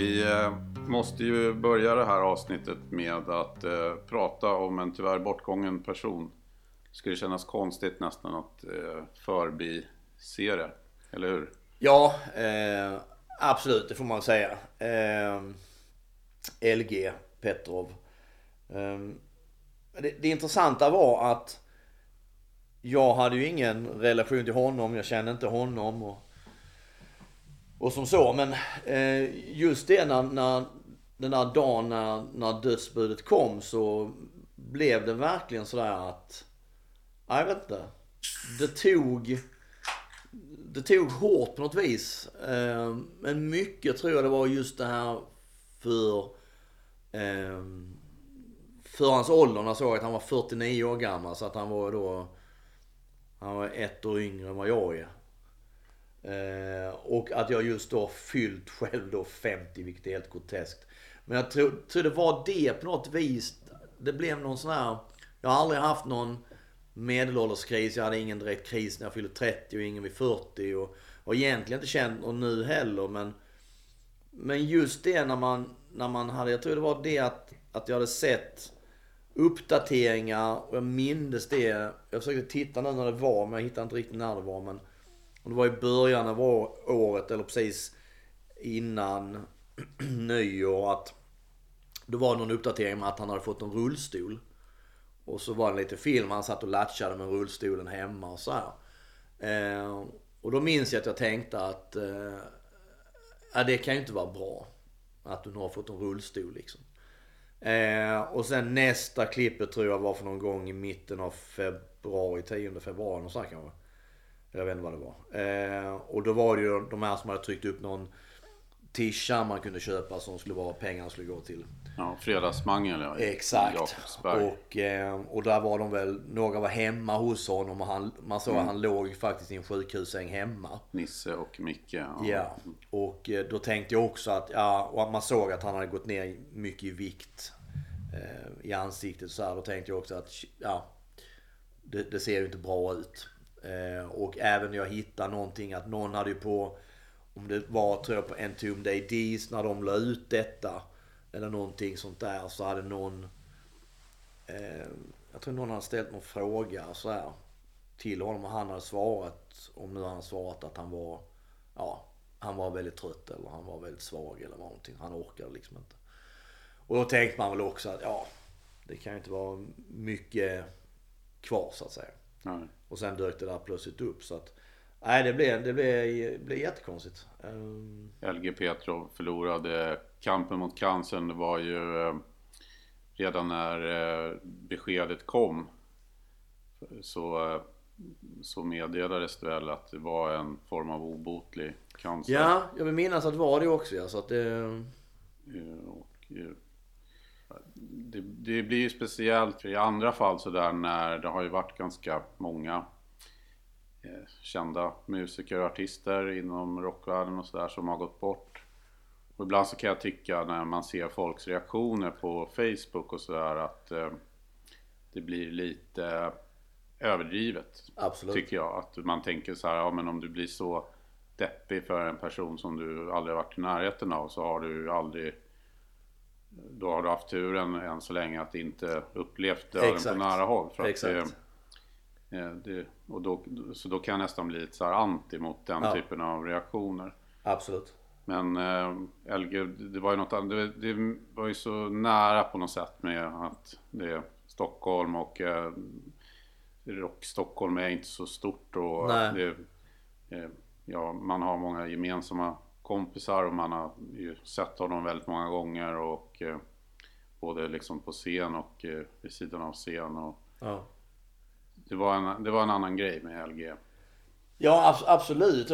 Vi eh, måste ju börja det här avsnittet med att eh, prata om en tyvärr bortgången person. Det skulle kännas konstigt nästan att eh, förbise det, eller hur? Ja, eh, absolut det får man säga. Eh, LG Petrov. Eh, det, det intressanta var att jag hade ju ingen relation till honom, jag kände inte honom. Och, och som så, men eh, just det när, när den där dagen när, när dödsbudet kom så blev det verkligen sådär att, jag vet inte. Det tog, det tog hårt på något vis. Eh, men mycket tror jag det var just det här för, eh, för hans ålder. När jag såg att han var 49 år gammal så att han var då, han var ett år yngre än vad jag är. Eh, och att jag just då fyllt själv då 50, vilket är helt groteskt. Men jag tror, tror det var det på något vis. Det blev någon sån här... Jag har aldrig haft någon medelålderskris. Jag hade ingen direkt kris när jag fyllde 30 och ingen vid 40. Och, och egentligen inte känt någon nu heller. Men, men just det när man, när man hade... Jag tror det var det att, att jag hade sett uppdateringar och jag mindes det. Jag försökte titta nu när det var men jag hittade inte riktigt när det var. Men och det var i början av året eller precis innan nyår att då var det någon uppdatering med att han hade fått en rullstol. Och så var det lite film, han satt och latchade med rullstolen hemma och så här. Eh, och då minns jag att jag tänkte att eh, ja, det kan ju inte vara bra. Att du nu har fått en rullstol liksom. Eh, och sen nästa klippet tror jag var för någon gång i mitten av februari, 10 februari och så här kanske. Jag vet inte vad det var. Eh, och då var det ju de här som hade tryckt upp någon tisha man kunde köpa som skulle vara pengarna skulle gå till. Ja, Fredagsmangel ja. Exakt. Och, eh, och där var de väl, några var hemma hos honom och han, man såg mm. att han låg faktiskt i en sjukhussäng hemma. Nisse och Micke. Ja. ja. Och eh, då tänkte jag också att, ja, och man såg att han hade gått ner mycket i vikt eh, i ansiktet så här. Då tänkte jag också att, ja, det, det ser ju inte bra ut. Eh, och även jag hittade någonting att någon hade ju på, om det var tror jag på Entombed ADs när de la ut detta. Eller någonting sånt där så hade någon, eh, jag tror någon hade ställt någon fråga så här till honom och han hade svarat, om nu han svarat att han var, ja, han var väldigt trött eller han var väldigt svag eller någonting. Han orkade liksom inte. Och då tänkte man väl också att ja, det kan ju inte vara mycket kvar så att säga. Nej. Och sen dök det där plötsligt upp. Så att, nej, det blev, det blev, blev jättekonstigt. Um... LG Petrov förlorade kampen mot cancern. Det var ju eh, redan när eh, beskedet kom så, eh, så meddelades det väl att det var en form av obotlig cancer. Ja, jag vill minnas att det var det också. Ja, så att det... Och, det, det, blir ju speciellt i andra fall sådär när det har ju varit ganska många eh, kända musiker och artister inom rockvärlden och sådär som har gått bort. Och ibland så kan jag tycka när man ser folks reaktioner på Facebook och sådär att eh, det blir lite överdrivet. Absolut. Tycker jag. Att man tänker så här, ja men om du blir så deppig för en person som du aldrig varit i närheten av så har du aldrig då har du haft turen än så länge att inte upplevt döden Exakt. på nära håll. För att det, det, och då, så då kan jag nästan bli lite så anti mot den ja. typen av reaktioner. Absolut. Men eh, LG, det var ju något det, det var ju så nära på något sätt med att det är Stockholm och eh, Rock Stockholm är inte så stort och det, eh, ja, man har många gemensamma kompisar och man har ju sett honom väldigt många gånger och eh, både liksom på scen och eh, vid sidan av scen. Och ja. det, var en, det var en annan grej med LG. Ja absolut.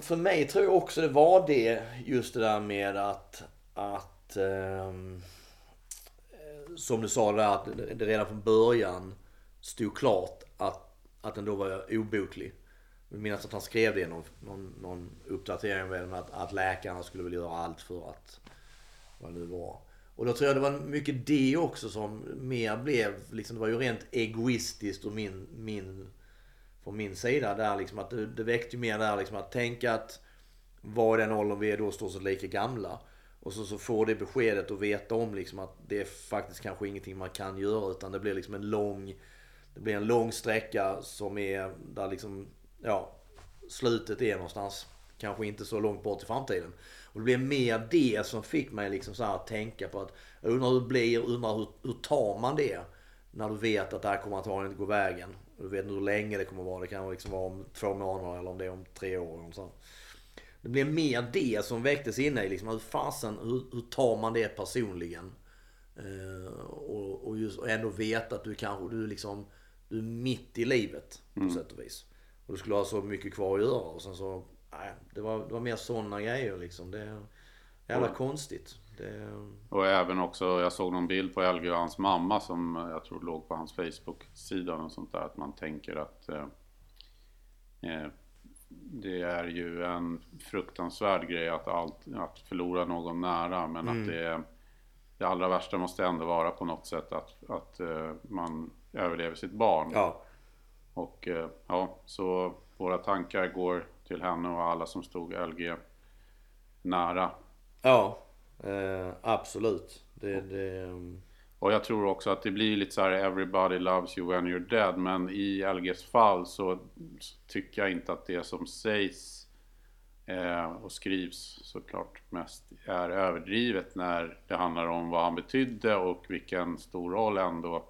För mig tror jag också det var det just det där med att, att eh, som du sa där att det redan från början stod klart att, att den då var obotlig. Jag minns att han skrev det i någon, någon, någon uppdatering med att, att läkarna skulle väl göra allt för att vad det nu var. Och då tror jag det var mycket det också som mer blev, liksom, det var ju rent egoistiskt och min, min, från min sida där liksom att det, det väckte ju mer där liksom att tänka att var den åldern vi är då står så lika gamla. Och så, så får det beskedet och veta om liksom att det är faktiskt kanske ingenting man kan göra utan det blir liksom en lång Det blir en lång sträcka som är där liksom Ja Slutet är någonstans Kanske inte så långt bort i framtiden. Och det blev mer det som fick mig liksom så att tänka på att Jag undrar hur det blir, undrar hur, hur tar man det? När du vet att det här kommer antagligen inte gå vägen. Du vet inte hur länge det kommer vara. Det kan liksom vara om två månader eller om det är om tre år. Och så. Det blev mer det som väcktes inne i liksom. Hur fasen, hur, hur tar man det personligen? Eh, och, och, just, och ändå veta att du kanske, du liksom, du är mitt i livet på mm. sätt och vis. Och du skulle ha så mycket kvar att göra och sen så, nej, det var, det var mer sådana grejer liksom. Det är jävla mm. konstigt. Det... Och även också, jag såg någon bild på Elge och hans mamma som jag tror låg på hans Facebook-sida och sånt där. Att man tänker att eh, eh, det är ju en fruktansvärd grej att, allt, att förlora någon nära. Men mm. att det, det allra värsta måste ändå vara på något sätt att, att uh, man överlever sitt barn. Ja. Och uh, ja, så våra tankar går till henne och alla som stod LG nära. Ja, eh, absolut. Det, det. Och jag tror också att det blir lite så här everybody loves you when you're dead. Men i LGs fall så, så tycker jag inte att det som sägs eh, och skrivs såklart mest är överdrivet när det handlar om vad han betydde och vilken stor roll ändå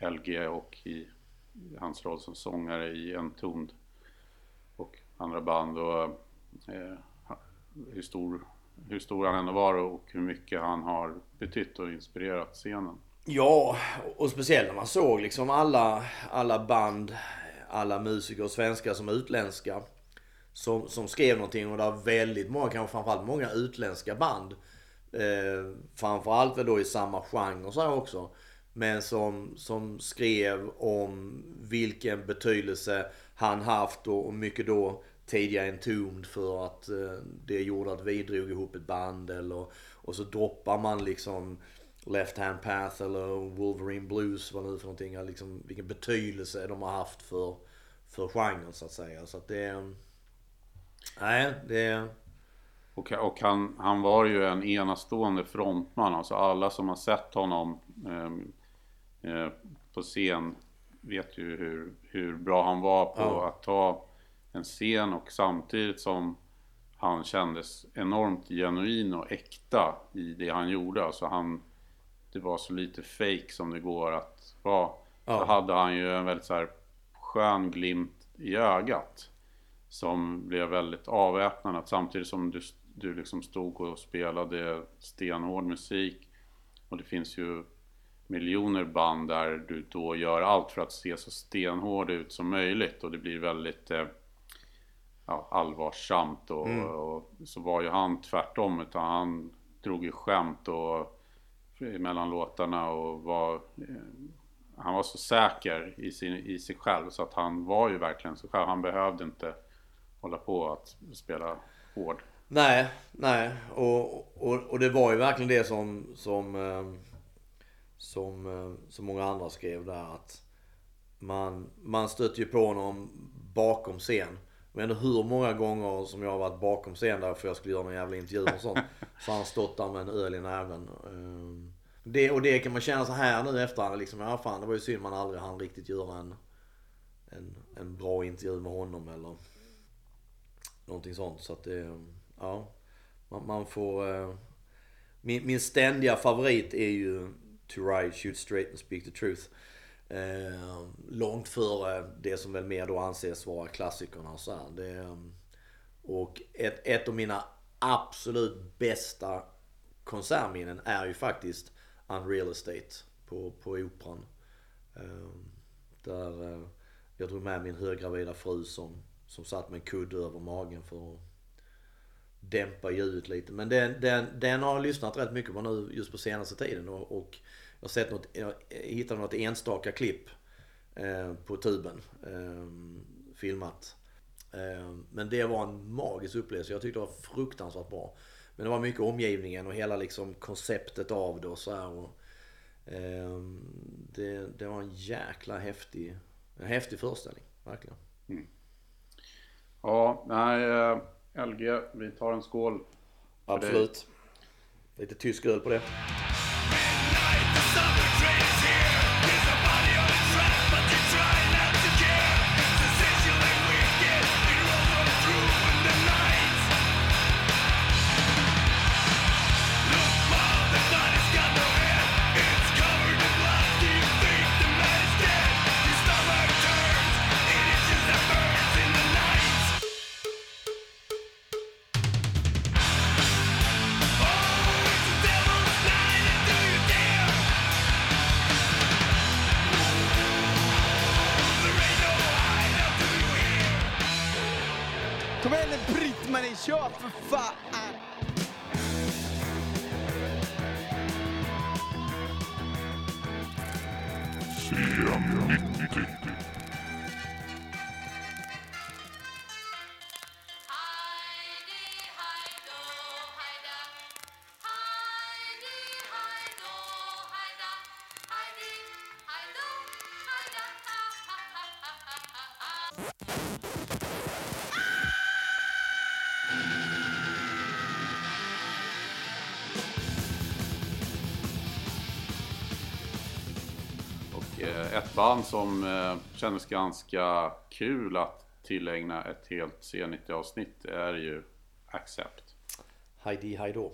LG och i hans roll som sångare i Entombed och andra band och eh, hur stor hur stor han ändå var och hur mycket han har betytt och inspirerat scenen. Ja, och speciellt när man såg liksom alla, alla band, alla musiker, svenska som utländska. Som, som skrev någonting och det var väldigt många, kanske framförallt många utländska band. Eh, framförallt då i samma genre så här också. Men som, som skrev om vilken betydelse han haft och, och mycket då tidigare Entombed för att eh, det gjorde att vi drog ihop ett band eller och så droppar man liksom Left Hand Path eller Wolverine Blues vad nu för någonting. Liksom, vilken betydelse de har haft för, för genren så att säga. Så att det... Nej, det... Och, och han, han var ju en enastående frontman. Alltså alla som har sett honom eh, eh, på scen vet ju hur, hur bra han var på ja. att ta en scen och samtidigt som han kändes enormt genuin och äkta i det han gjorde. Alltså han, det var så lite fake som det går att vara. Ja. Så hade han ju en väldigt så här skön glimt i ögat. Som blev väldigt avväpnande. Samtidigt som du, du liksom stod och spelade stenhård musik. Och det finns ju miljoner band där du då gör allt för att se så stenhård ut som möjligt. Och det blir väldigt eh, ja, allvarsamt och, mm. och, så var ju han tvärtom utan han drog ju skämt och mellan låtarna och var eh, han var så säker i, sin, i sig själv så att han var ju verkligen sig själv. Han behövde inte hålla på att spela hård. Nej, nej. Och, och, och det var ju verkligen det som, som, eh, som, eh, som många andra skrev där att man, man stötte ju på honom bakom scen. Men hur många gånger som jag har varit bakom scen där för jag skulle göra någon jävla intervju och sånt. Så har han stått där med en öl i näven. Eh, det, och det kan man känna så här nu efterhand liksom. Ja fan det var ju synd man aldrig hann riktigt göra en, en, en bra intervju med honom eller någonting sånt. Så att det, ja. Man, man får... Eh, min, min ständiga favorit är ju To Ride, Shoot Straight and Speak the Truth. Eh, långt före det som väl mer då anses vara klassikerna och så här. Det, ehm, och ett, ett av mina absolut bästa konsertminnen är ju faktiskt Unreal Estate på, på Operan. Eh, där eh, jag drog med min höggravida fru som, som satt med en kudde över magen för att dämpa ljudet lite. Men den, den, den har jag lyssnat rätt mycket på nu just på senaste tiden och, och jag har sett något, jag hittade något enstaka klipp eh, på tuben. Eh, filmat. Eh, men det var en magisk upplevelse. Jag tyckte det var fruktansvärt bra. Men det var mycket omgivningen och hela liksom konceptet av det och så här. Och, det, det var en jäkla häftig, en häftig föreställning. Verkligen. Mm. Ja, nej, LG, vi tar en skål. Absolut. Lite tysk öl på det. Ett band som eh, kändes ganska kul att tillägna ett helt C90-avsnitt är ju Accept. Heidi Heido.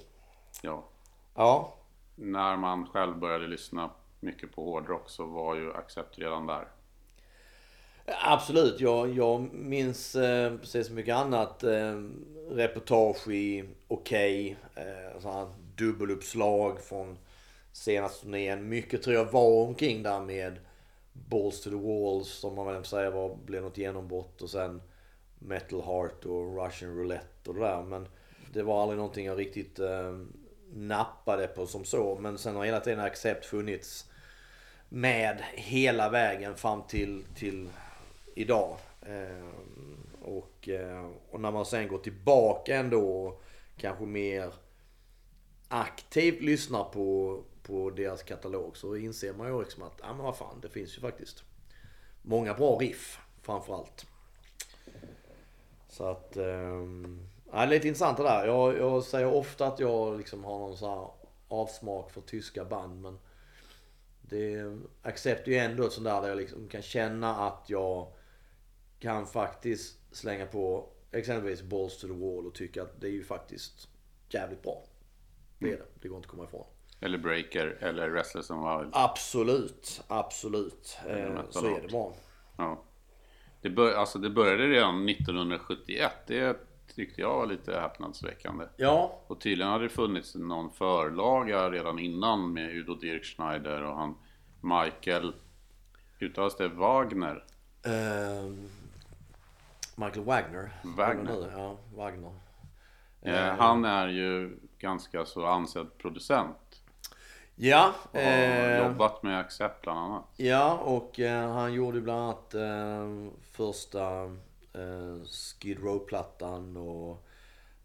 Ja, Ja, när man själv började lyssna mycket på hårdrock så var ju Accept redan där. absolut. Jag, jag minns eh, precis som mycket annat eh, reportage i Okej. Eh, sådana här dubbeluppslag från senaste turnén. Mycket tror jag var omkring där med Balls to the Walls som man väl säger var, blev något genombrott och sen Metal Heart och Russian Roulette och det där. Men det var aldrig någonting jag riktigt eh, nappade på som så. Men sen har hela tiden Accept funnits med hela vägen fram till, till idag. Eh, och, eh, och när man sen går tillbaka ändå och kanske mer aktivt lyssnar på, på deras katalog så inser man ju liksom att, ja men vad fan, det finns ju faktiskt många bra riff framförallt. Så att, ehm, ja, det är lite intressant det där. Jag, jag säger ofta att jag liksom har någon så här avsmak för tyska band men det Accept är ju ändå ett sånt där där jag liksom kan känna att jag kan faktiskt slänga på exempelvis Balls to the Wall och tycka att det är ju faktiskt jävligt bra. Det är det. Det går inte att komma ifrån. Eller Breaker eller Restless and Wild. Absolut, absolut. Eh, så är det bara. Ja. Det, bör, alltså det började redan 1971. Det tyckte jag var lite häpnadsväckande. Ja, Och tydligen hade det funnits någon förlaga redan innan med Udo Dirkschneider och han Michael, uttalas det Wagner? ehm, Michael Wagner. Wagner. Ja, Wagner. Eh, han är ju ganska så ansedd producent. Ja, Och har eh, jobbat med Accept bland annat. ja och eh, han gjorde bland annat eh, första eh, Skid Row-plattan och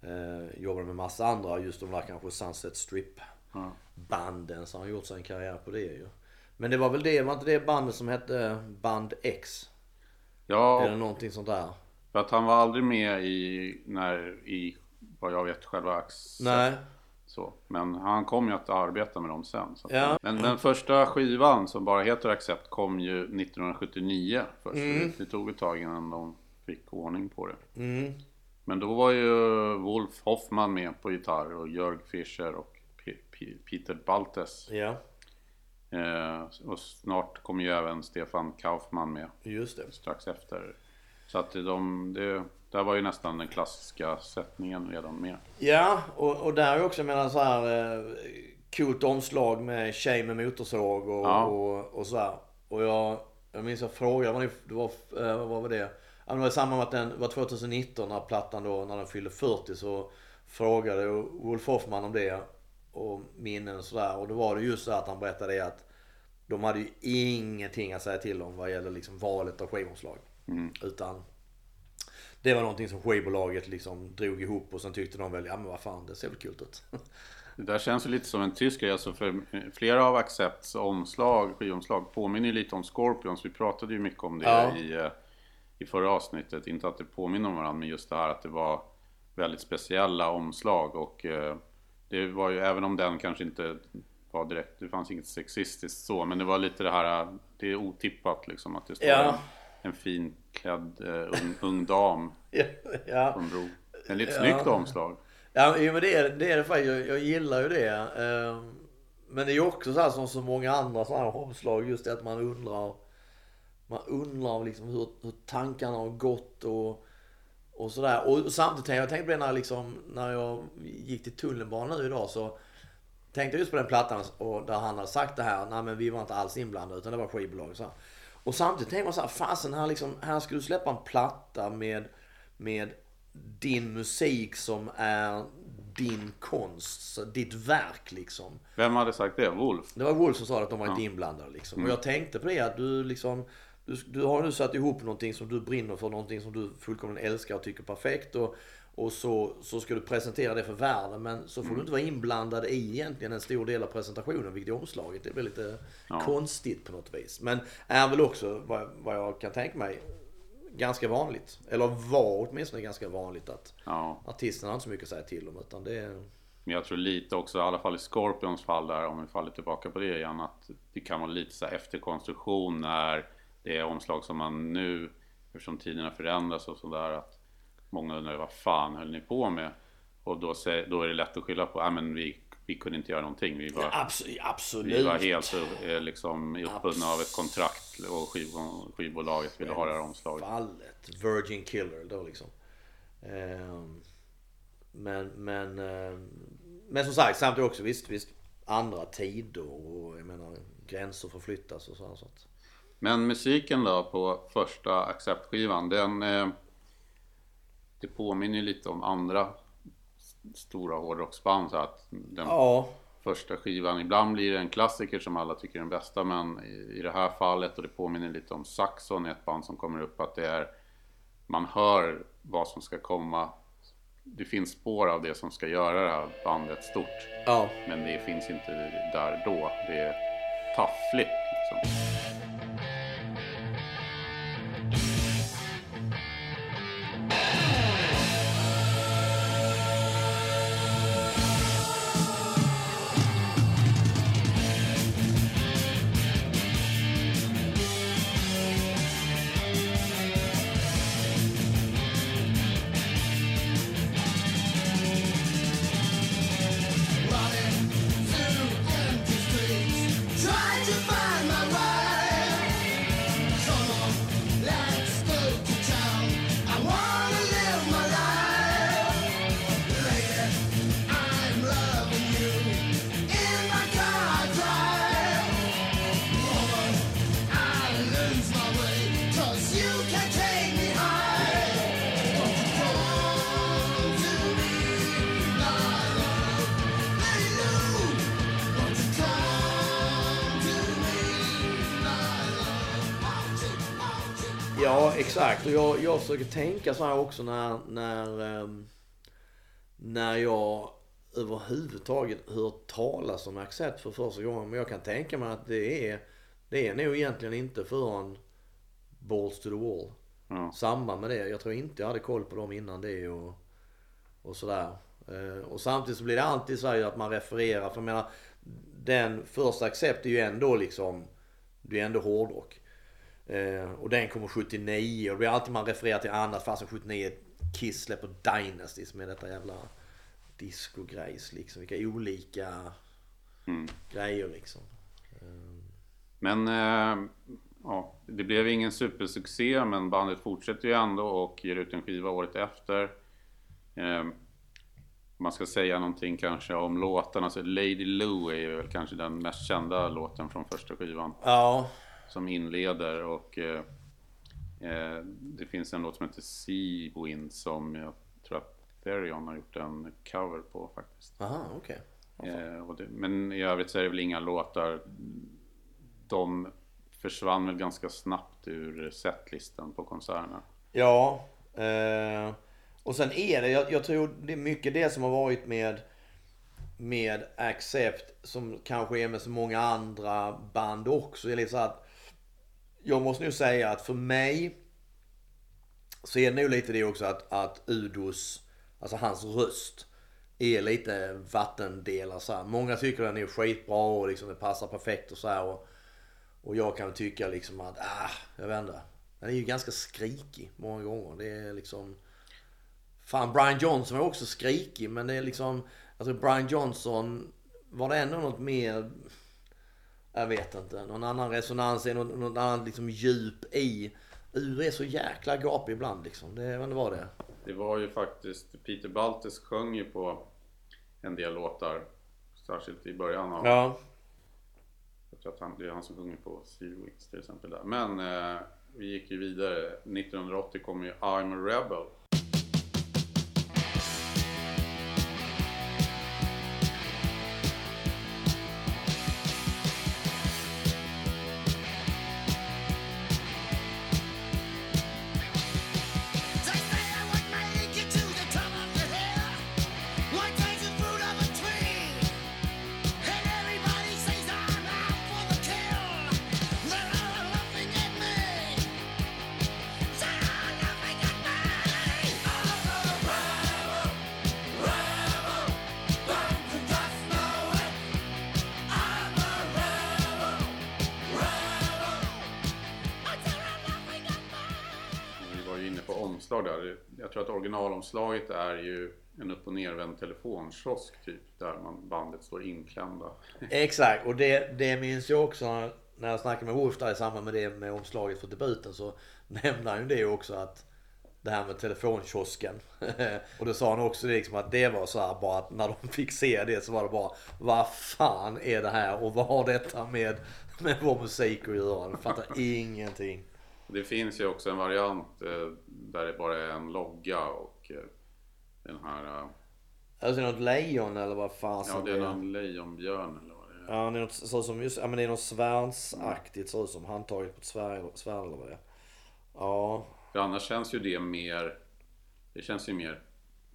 eh, jobbade med massa andra, just de där kanske Sunset Strip Ja. banden. Så han har gjort sig en karriär på det ju. Men det var väl det, var inte det bandet som hette Band X? Ja, Eller någonting sånt där? för att han var aldrig med i, när, i vad jag vet, själva Accept. Nej. Så. Men han kom ju att arbeta med dem sen. Ja. Men den första skivan som bara heter Accept kom ju 1979 först. Mm. Det tog ett tag innan de fick ordning på det. Mm. Men då var ju Wolf Hoffman med på gitarr och Jörg Fischer och P- P- Peter Baltes. Ja, Eh, och snart kom ju även Stefan Kaufmann med just det. strax efter. Så att de, det, där var ju nästan den klassiska sättningen redan med. Ja, och, och där är också menar så här eh, coolt omslag med tjej med motorsåg och, Ja. och, och så här. Och jag, jag minns jag frågade, vad, det var, eh, vad var det? Ja, det var i samband med att den var 2019 när plattan då, när den fyllde 40 så frågade Wolf Hoffman om det och minnen och sådär. Och då var det just så att han berättade det att de hade ju ingenting att säga till om vad gäller liksom valet av skivomslag. Utan det var någonting som skivbolaget liksom drog ihop och sen tyckte de väl, ja men vad fan det ser väl kul ut. Det där känns ju lite som en tysk grej. Alltså för flera av Accepts omslag, skivomslag påminner ju lite om Scorpions. Vi pratade ju mycket om det Ja. i, eh, i förra avsnittet. Inte att det påminner om varandra, men just det här att det var väldigt speciella omslag. Och eh, det var ju, även om den kanske inte var direkt, det fanns inget sexistiskt så, men det var lite det här, det är otippat liksom att det står Ja. En, finklädd eh, ung, ung dam Ja, ja. en bro. En lite Ja. snyggt omslag. Ja, jo, men det är det, är det faktiskt. Jag, jag gillar ju det. Ehm, Men det är ju också så här som så många andra sådana här omslag. Just det att man undrar. Man undrar liksom hur, hur tankarna har gått och, och sådär. Och samtidigt tänkte jag tänkte på det när, liksom, när jag gick till tunnelbanan nu idag så tänkte jag just på den plattan och där han hade sagt det här. Nej men vi var inte alls inblandade utan det var skivbolaget. Och samtidigt tänkte man så här, fasen här, liksom, ska du släppa en platta med, med din musik som är din konst, ditt verk liksom. Vem hade sagt det? Wolf? Det var Wolf som sa att de var inte inblandade liksom. Och jag tänkte på det att du liksom du, du har nu satt ihop någonting som du brinner för, någonting som du fullkomligt älskar och tycker är perfekt. Och, och så, så ska du presentera det för världen. Men så får du inte vara inblandad i egentligen en stor del av presentationen, vilket är omslaget. Det blir lite konstigt på något vis. Men är väl också, vad, vad jag kan tänka mig, ganska vanligt. Eller var åtminstone ganska vanligt att Ja. artisterna har inte så mycket att säga till om. Utan det är... Men jag tror lite också, i alla fall i Scorpions fall där, om vi faller tillbaka på det igen, att det kan vara lite så efterkonstruktion när det är omslag som man nu, eftersom tiderna förändras och sådär, att många undrar vad fan höll ni på med? Och då, då är det lätt att skylla på, nej men vi, vi kunde inte göra någonting. Vi var, Absolut. absolut. vi var helt eh, liksom uppbundna av ett kontrakt och skiv, skivbolaget ville ha det här omslaget. fallet. Virgin Killer då liksom. Ehm, Men, men, ehm, men som sagt samtidigt också visst, visst andra tider och jag menar gränser förflyttas och så. här, så Men musiken då på första Accept-skivan, den... Det påminner ju lite om andra stora hårdrocksband så att den ja, första skivan, ibland blir det en klassiker som alla tycker är den bästa men i, i det här fallet, och det påminner lite om Saxon, ett band som kommer upp, att det är... Man hör vad som ska komma. Det finns spår av det som ska göra det här bandet stort. ja. Men det finns inte där då. Det är taffligt liksom. Jag, jag försöker tänka så här också när, när, ehm, när jag överhuvudtaget hört talas om Accept för första gången. Men jag kan tänka mig att det är, det är nog egentligen inte förrän Balls to the Wall. Ja. Samband med det. Jag tror inte jag hade koll på dem innan det och, och sådär. Eh, Och samtidigt så blir det alltid så här att man refererar. För jag menar, den första Accept är ju ändå liksom, det är ändå hårdrock. Eh, och den kommer 79 och det blir alltid man refererar till annat fast 79 Kiss släpper Dynasty som är detta jävla disco-grejs liksom. Vilka olika Mm. grejer liksom. Men eh, ja, det blev ingen supersuccé men bandet fortsätter ju ändå och ger ut en skiva året efter. Eh, man ska säga någonting kanske om låtarna så Lady Lou är väl kanske den mest kända låten från första skivan Ja, som inleder och eh, eh, det finns en låt som heter Sea Wind som jag tror att Therion har gjort en cover på faktiskt. aha okej. Eh, och det, men i övrigt så är det väl inga låtar. De försvann väl ganska snabbt ur setlisten på konserterna. Ja. Eh, och sen är det, jag, jag tror det är mycket det som har varit med med Accept som kanske är med så många andra band också. Det är lite så att jag måste nu säga att för mig så är det nog lite det också att, att Udos, alltså hans röst är lite vattendelare så här. Många tycker den är skitbra och liksom det passar perfekt och så här. Och, och jag kan tycka liksom att, ah, jag vet inte. Den är ju ganska skrikig många gånger. Det är liksom... Fan, Brian Johnson var också skrikig men det är liksom... Alltså Brian Johnson, var det ändå något mer... Jag vet inte. Någon annan resonans, något, något annat liksom djup i. Ur är så jäkla gapig ibland liksom. Det, vad det är. Det var ju faktiskt, Peter Baltes sjöng ju på en del låtar. Särskilt i början av... Ja. Jag tror att han, det är han som sjunger på Seawix till exempel där. Men eh, vi gick ju vidare. 1980 kom ju I'm a Rebel. Originalomslaget är ju en upp och nervänd telefonkiosk typ. Där man, bandet står inklämda. Exakt, och det, det minns jag också när jag snackade med Wolf där i samband med det med omslaget för debuten så nämnde han ju det också att det här med telefonkiosken. och då sa han också det liksom att det var så här bara att när de fick se det så var det bara Vad fan är det här och vad har detta med, med vår musik att göra? De fattar ingenting. Det finns ju också en variant eh, där det bara är en logga och den här... Eh, Alltså något lejon eller vad fan ja, det är någon lejonbjörn eller vad det är. Ja, det är något, så som just, ja men det är något svärdsaktigt, ser ut som handtaget på ett svärd, svärd eller vad det är. Ja, För annars känns ju det mer... Det känns ju mer...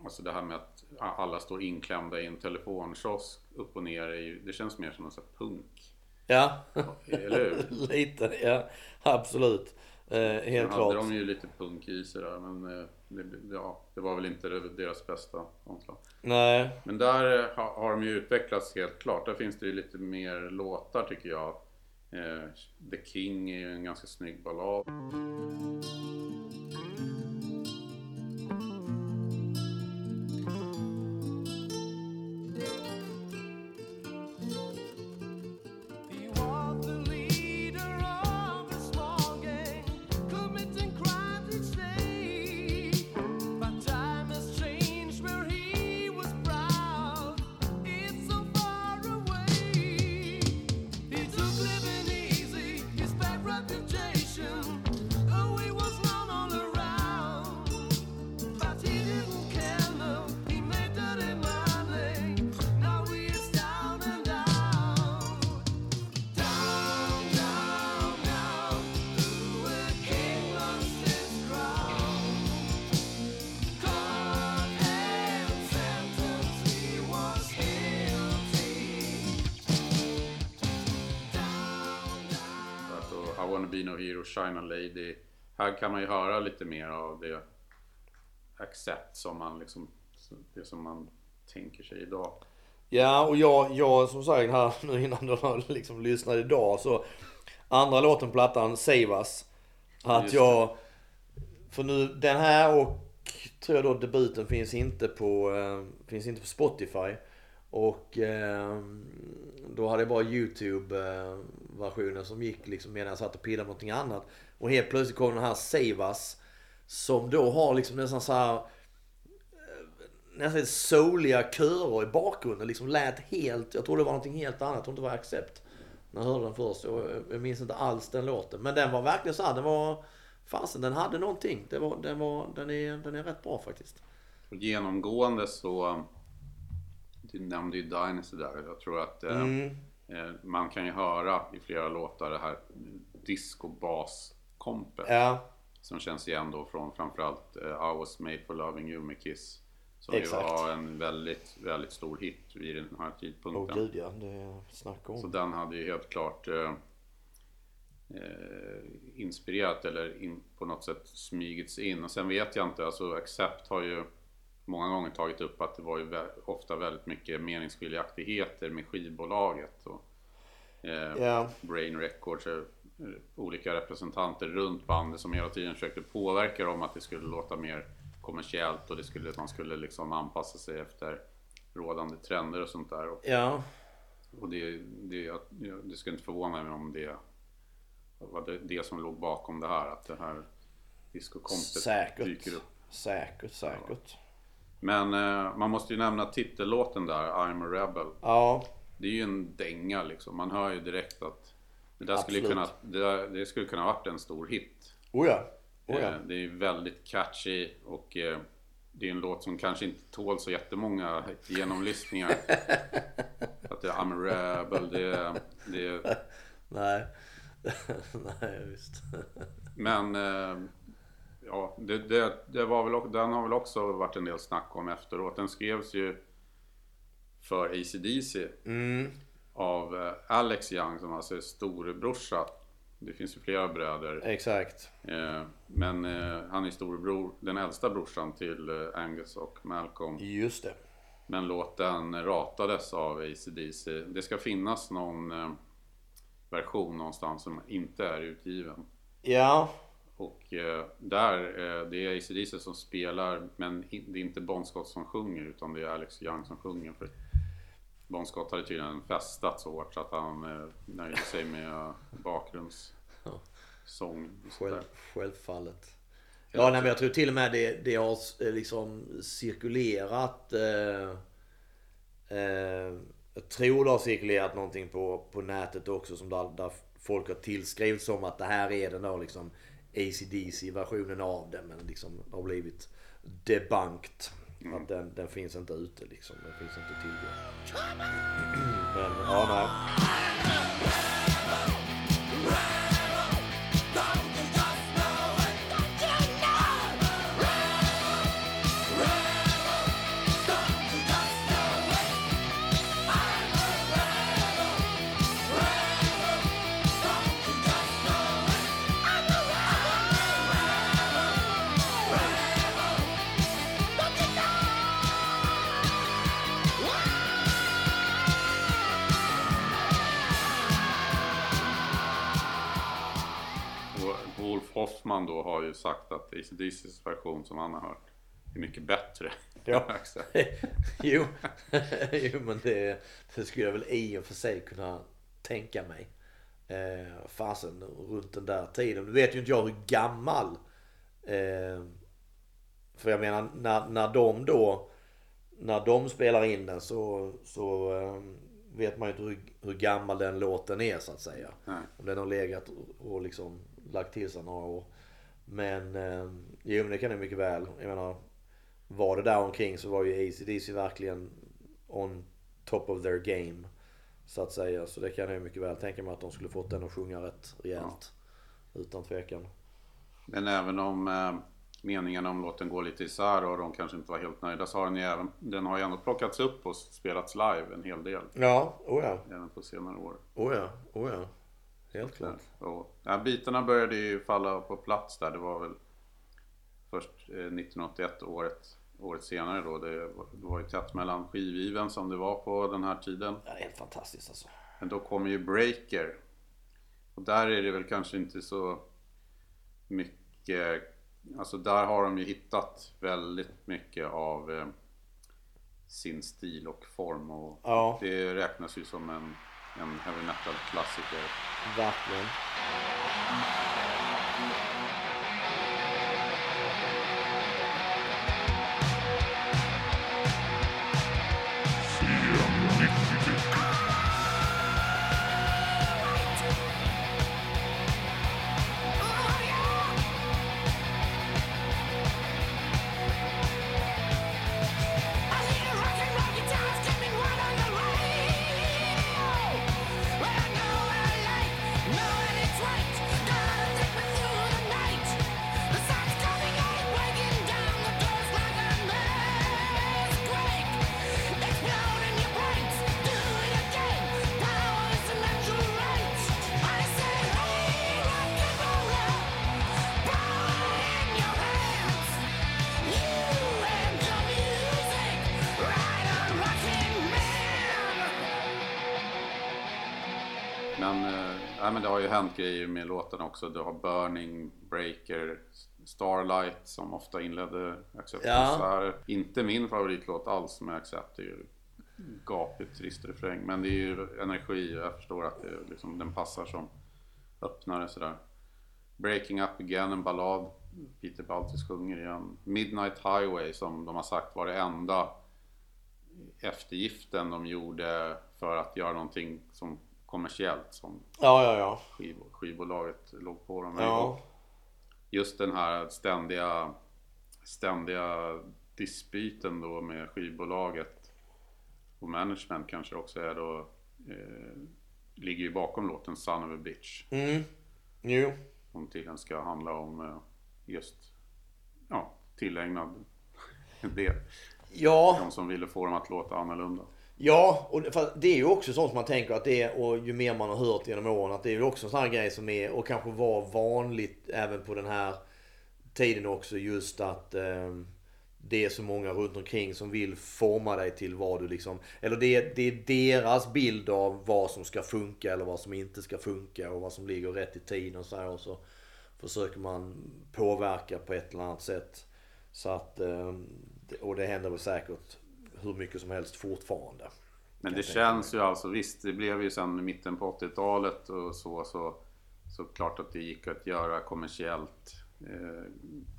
Alltså det här med att alla står inklämda i en telefonkiosk upp och ner. Ju, det känns mer som någon sån här punk. ja. Eller hur? Lite, ja. Absolut. Eh, helt klart. hade de ju lite punk i sig där men eh, det, ja, det var väl inte deras bästa omslag. Nej. Men där eh, ha- har de ju utvecklats helt klart. Där finns det ju lite mer låtar tycker jag. Eh, The King är ju en ganska snygg ballad. Alltså, I wanna be no hero, shine a lady. Här kan man ju höra lite mer av det accept som man liksom, det som man tänker sig idag. Ja, och jag, jag som sagt här nu innan du liksom lyssnat idag så andra låten på plattan, Save Us. Att Just jag, för nu den här och tror jag då debuten finns inte på, eh, finns inte på Spotify. Och eh, då hade jag bara YouTube eh, versionen som gick liksom medan jag satt och pillade med någonting annat. Och helt plötsligt kom den här Save Us. Som då har liksom nästan så här nästan lite souliga körer i bakgrunden. Liksom lät helt, jag tror det var någonting helt annat. Jag tror inte det var Accept. När jag hörde den först. Och jag minns inte alls den låten. Men den var verkligen så här, den var... Fasen, den hade någonting. Det var, den, var, den, är, den är rätt bra faktiskt. Och genomgående så, du nämnde ju Dynasty där. Jag tror att eh, Mm. Eh, man kan ju höra i flera låtar det här disco-bas-kompet. Ja, Som känns igen då från framförallt eh, I was made for loving you med Kiss. Som Exakt. ju var en väldigt, väldigt stor hit vid den här åh tidpunkten. gud ja. Det är snack om. Så den hade ju helt klart eh, eh, inspirerat eller in, på något sätt smygits in. Och sen vet jag inte, alltså Accept har ju många gånger tagit upp att det var ju ofta väldigt mycket meningsskiljaktigheter med skivbolaget. Och, eh, Ja. Brain Records, eh, olika representanter runt bandet som hela tiden försökte påverka dem att det skulle låta mer kommersiellt och det skulle, man skulle liksom anpassa sig efter rådande trender och sånt där. Och, Ja, och det, det, det skulle inte förvåna mig om det var det, det som låg bakom det här, att det här säkert. dyker upp. Säkert, säkert. Men eh, man måste ju nämna titellåten där, I'm a Rebel. Ja, Det är ju en dänga liksom. Man hör ju direkt att det där skulle kunna, det, där, det skulle kunna ha varit en stor hit. oh ja. Oh ja. Eh, Det är väldigt catchy och eh, det är en låt som kanske inte tål så jättemånga genomlyssningar. att det är I'm a Rebel, det, det, Nej. Nej, visst. men eh, ja, det, det, det var väl, den har väl också varit en del snack om efteråt. Den skrevs ju för AC/DC Mm. av eh, Alex Young som alltså är storebrorsa. Det finns ju flera bröder. Exakt. Eh, Men eh, han är storebror, den äldsta brorsan till eh, Angus och Malcolm. Just det. Men låten ratades av AC/DC. Det ska finnas någon eh, version någonstans som inte är utgiven. Ja, Och eh, där, eh, det är AC/DC som spelar men det är inte Bon Scott som sjunger utan det är Alex Young som sjunger. För Bon Scott hade tydligen festat så hårt så att han eh, nöjde sig med eh, bakgrundssång. där. själv, självfallet. Ja, nej, men jag tror till och med det, det har eh, liksom cirkulerat. Eh, eh, jag tror det har cirkulerat någonting på, på nätet också som där, där folk har tillskrivit som att det här är den då liksom ACDC-versionen av den. Men liksom har blivit debunked. Att den, den finns inte ute liksom. Den finns inte tillgå. Men ja, nej. Hoffman då har ju sagt att ACDC's version som han har hört är mycket bättre. Ja. jo. jo, men det, det skulle jag väl i och för sig kunna tänka mig. Eh, fasen, runt den där tiden. Nu vet ju inte jag hur gammal. Eh, för jag menar, när, när de då... När de spelar in den så, så eh, vet man ju inte hur, hur gammal den låten är så att säga. Nej. Om den har legat och, och liksom lagt till sig några år. Men eh, jo, men det kan det mycket väl. Jag menar, var det där omkring så var ju ACDC verkligen on top of their game. Så att säga. Så det kan jag mycket väl tänka mig att de skulle fått den att sjunga rätt rejält. Utan tvekan. Men även om eh, meningarna om låten går lite isär och de kanske inte var helt nöjda så har den ju även, den har ju ändå plockats upp och spelats live en hel del. Ja, oh ja. Även på senare år. Oh ja, oh ja. Helt klart. Ja, bitarna började ju falla på plats där. Det var väl först eh, 1981, året, året senare då. Det, var- det var ju tätt mellan skiviven som det var på den här tiden. Ja, det är helt fantastiskt alltså. Men då kommer ju Breaker. Och där är det väl kanske inte så mycket... Alltså där har de ju hittat väldigt mycket av eh, sin stil och form. Och Ja. Det räknas ju som en, en heavy metal-klassiker. Verkligen. Nej, men det har ju hänt grejer med låtarna också. Du har Burning, Breaker, Starlight som ofta inledde Accept Ja. Inte min favoritlåt alls med Accept. Det är ju gapigt trist refräng. Men det är ju energi och jag förstår att det, liksom, den passar som öppnare sådär. Breaking Up Again, en ballad. Peter Baltis sjunger igen. Midnight Highway som de har sagt var det enda eftergiften de gjorde för att göra någonting som kommersiellt som Ja, ja, ja. skiv, skivbolaget låg på dem. Ja. Just den här ständiga, ständiga dispyten då med skivbolaget och management kanske också är då eh, ligger ju bakom låten Son of a Bitch. Mm. Jo. Som tydligen ska handla om eh, just ja, tillägnad det. Ja, De som ville få dem att låta annorlunda. Ja, och det- är ju också sånt som man tänker att det är, och ju mer man har hört genom åren, att det är ju också en sån här grej som är, och kanske var vanligt även på den här tiden också, just att eh, det är så många runt omkring som vill forma dig till vad du liksom, eller det, är- det är deras bild av vad som ska funka eller vad som inte ska funka och vad som ligger rätt i tiden och så här och så försöker man påverka på ett eller annat sätt. Så att, eh, och det händer väl säkert hur mycket som helst fortfarande. Men det känns ju alltså, visst det blev ju sen i mitten på 80-talet och så, så, så klart att det gick att göra kommersiellt, eh,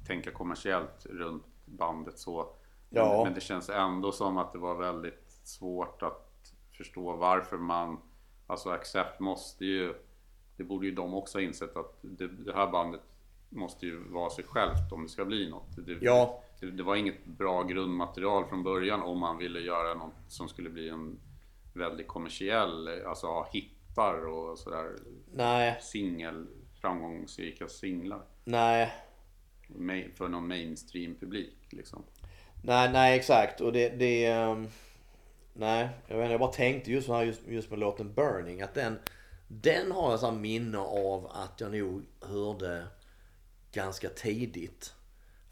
tänka kommersiellt runt bandet så. Ja. Men, men det känns ändå som att det var väldigt svårt att förstå varför man, alltså Accept måste ju, det borde ju de också ha insett att det, det här bandet måste ju vara sig självt om det ska bli något. Det, Ja. Det, var inget bra grundmaterial från början om man ville göra något som skulle bli en väldigt kommersiell, alltså ha hittar och sådär Nej, singel, framgångsrika singlar. nej, För någon mainstream publik liksom. nej, nej exakt. Och det, det ehm, nej, jag vet inte, jag bara tänkte just, här, just, just med låten Burning att den, den har jag så minne av att jag nog hörde ganska tidigt.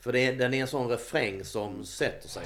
För det, är- den är en sån refräng som sätter sig.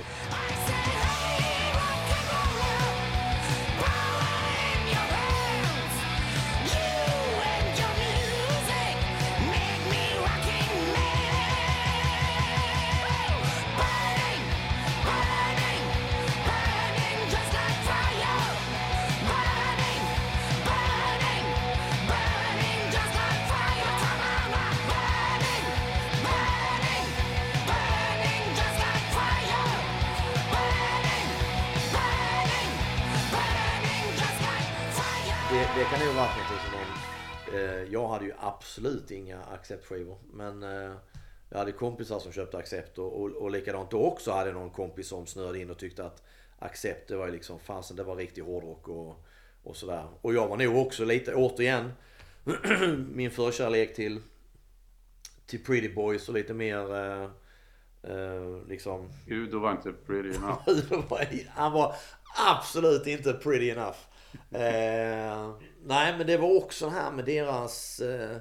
Absolut inga acceptskivor. Men eh, jag hade kompisar som köpte accept och, och, och likadant då också hade någon kompis som snöade in och tyckte att accept det var ju liksom fasen det var riktig hårdrock och, och sådär. Och jag var nog också lite återigen min förkärlek till till Pretty Boys och lite mer eh, eh, liksom Udo var inte pretty enough. han var absolut inte pretty enough. Eh, nej men det var också det här med deras eh,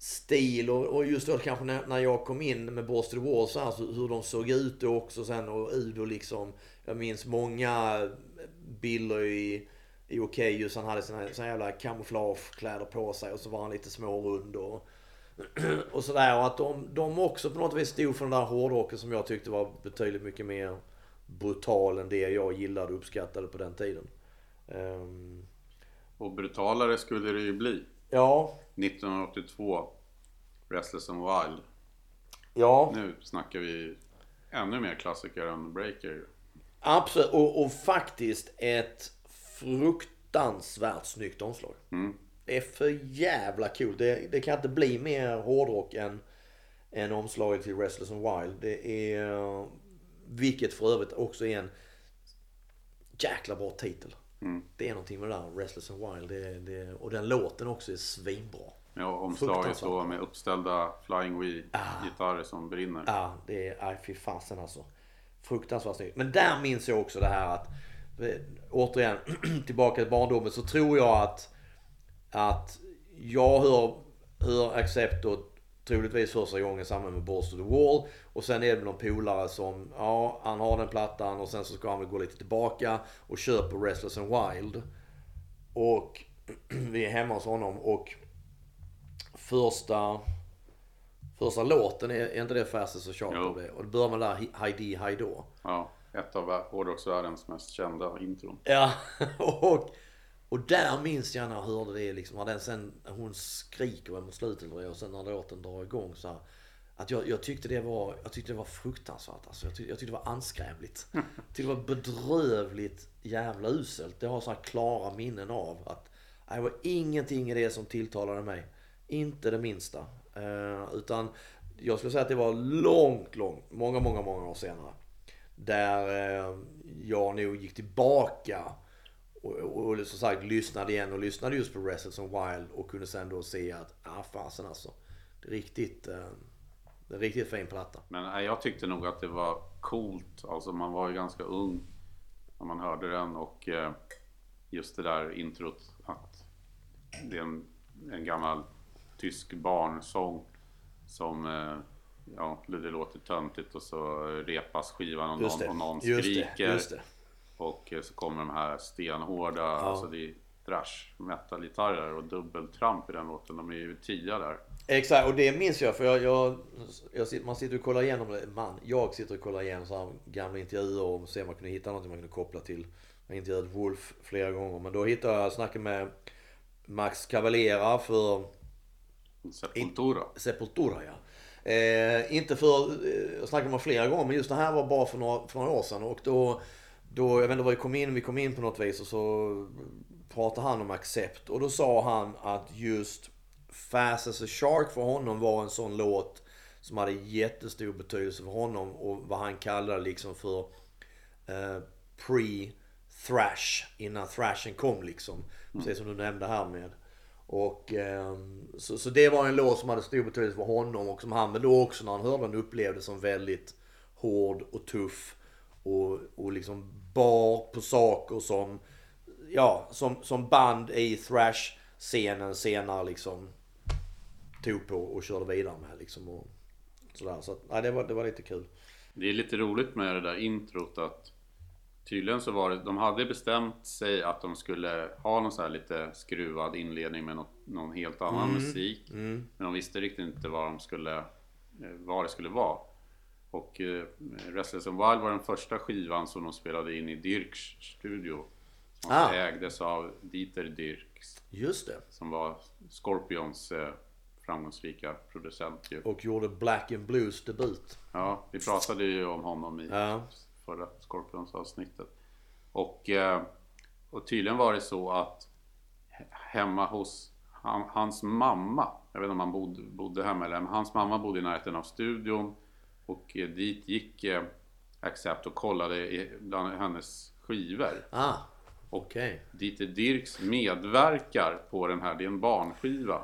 stil och, och just då kanske när, när jag kom in med Boston Walls så här, hur de såg ut då också sen och Udo liksom. Jag minns många bilder i i Okejus. Han hade sina, sina jävla kamouflagekläder på sig och så var han lite smårund och och sådär. Och att de, de också på något vis stod för den där hårdrocken som jag tyckte var betydligt mycket mer brutal än det jag gillade och uppskattade på den tiden. Um... Och brutalare skulle det ju bli ja, 1982, Restless and Wild. ja, Nu snackar vi ännu mer klassiker än Breaker. absolut. Och, och faktiskt ett fruktansvärt snyggt omslag. Mm. Det är för jävla coolt. Det, det kan inte bli mer hårdrock än, än omslaget till Restless and Wild. Det är... Vilket för övrigt också är en jäkla bra titel. Mm. Det är någonting med det där Restless and Wild. Det, det, och den låten också är svinbra. Ja, omslaget då med uppställda Flying Wii-gitarrer som brinner. Ja, det är... Aj, fy fasen alltså. Fruktansvärt snyggt. Men där minns jag också det här att... eh, Återigen, tillbaka till barndomen så tror jag att... Att jag hör, hör Accept då troligtvis första gången samman med Balls to the Wall. Och sen är det någon polare som, ja han har den plattan och sen så ska han väl gå lite tillbaka och köper Restless and Wild. Och vi är hemma hos honom och första, första låten, är, är inte det Fastest och Sharp av det? Och det börjar med där Heidi Heidå. Ja, ett av hårdrocksvärldens mest kända intron. Ja, och, och där minns jag när jag hörde det liksom. När den sen, hon skriker mot slutet och sen när låten drar igång så här, Att jag, jag tyckte det var, jag tyckte det var fruktansvärt alltså. Jag tyckte, jag tyckte det var anskrämligt. Jag tyckte det var bedrövligt jävla uselt. Det har så här klara minnen av att nej, det var ingenting i det som tilltalade mig. Inte det minsta. Eh, utan jag skulle säga att det var långt, långt, många, många, många år senare. Där eh, jag nog gick tillbaka och, och, och som sagt lyssnade igen och lyssnade just på Restless and Wild och kunde sen då se att, ah fasen alltså. Det är riktigt, eh, det är riktigt fin platta. Men nej, jag tyckte nog att det var coolt. Alltså man var ju ganska ung när man hörde den och eh, just det där introt att det är en, en gammal tysk barnsång som eh, ja, det låter töntigt och så repas skivan och någon, det, och någon skriker. det. Och så kommer de här stenhårda, alltså det är thrash metal-gitarrer och dubbeltramp i den låten. De är ju tia där. Exakt, och det minns jag för jag, jag, jag man sitter och kollar igenom. Man, jag sitter och kollar igenom så här gamla intervjuer och ser om man kunde hitta något man kunde koppla till. Jag har intervjuat Wolf flera gånger men då hittade jag snacket med Max Cavalera för Sepultura. Sepultura ja. Eh, inte för, eh, jag snackade med honom flera gånger men just det här var bara för några, för några år sedan och då, då, jag vet inte vad vi kom in, vi kom in på något vis och så pratade han om Accept och då sa han att just Fast as a Shark för honom var en sån låt som hade jättestor betydelse för honom och vad han kallade liksom för eh, pre-thrash innan thrashen kom liksom. Precis som du nämnde här med. Och ehm, så, så det var en låt som hade stor betydelse för honom och som han väl då också när han hörde den upplevde som väldigt hård och tuff. Och, och liksom bar på saker som, ja, som, som band i thrash-scenen senare liksom tog på och körde vidare med liksom. Och sådär. Så att, nej, det, var, det var lite kul. Det är lite roligt med det där introt att tydligen så var det, de hade bestämt sig att de skulle ha någon så här lite skruvad inledning med något, någon helt annan musik. Men de visste riktigt inte vad de skulle, eh, vad det skulle vara. Och eh, Restless and Wild var den första skivan som de spelade in i Dirks studio. Som Ah. ägdes av Dieter Dirks. Just det. Som var Scorpions eh, framgångsrika producent ju. Och gjorde Black and Blues debut. Ja, vi pratade ju om honom i Ja. förra Scorpions avsnittet. Och, eh, och tydligen var det så att he- hemma hos han, hans mamma, jag vet inte om han bodde, bodde hemma eller men hans mamma bodde i närheten av studion och eh, dit gick eh, Accept och kollade bland hennes skivor. Ah, Och okej. Dieter Dirks medverkar på den här, det är en barnskiva.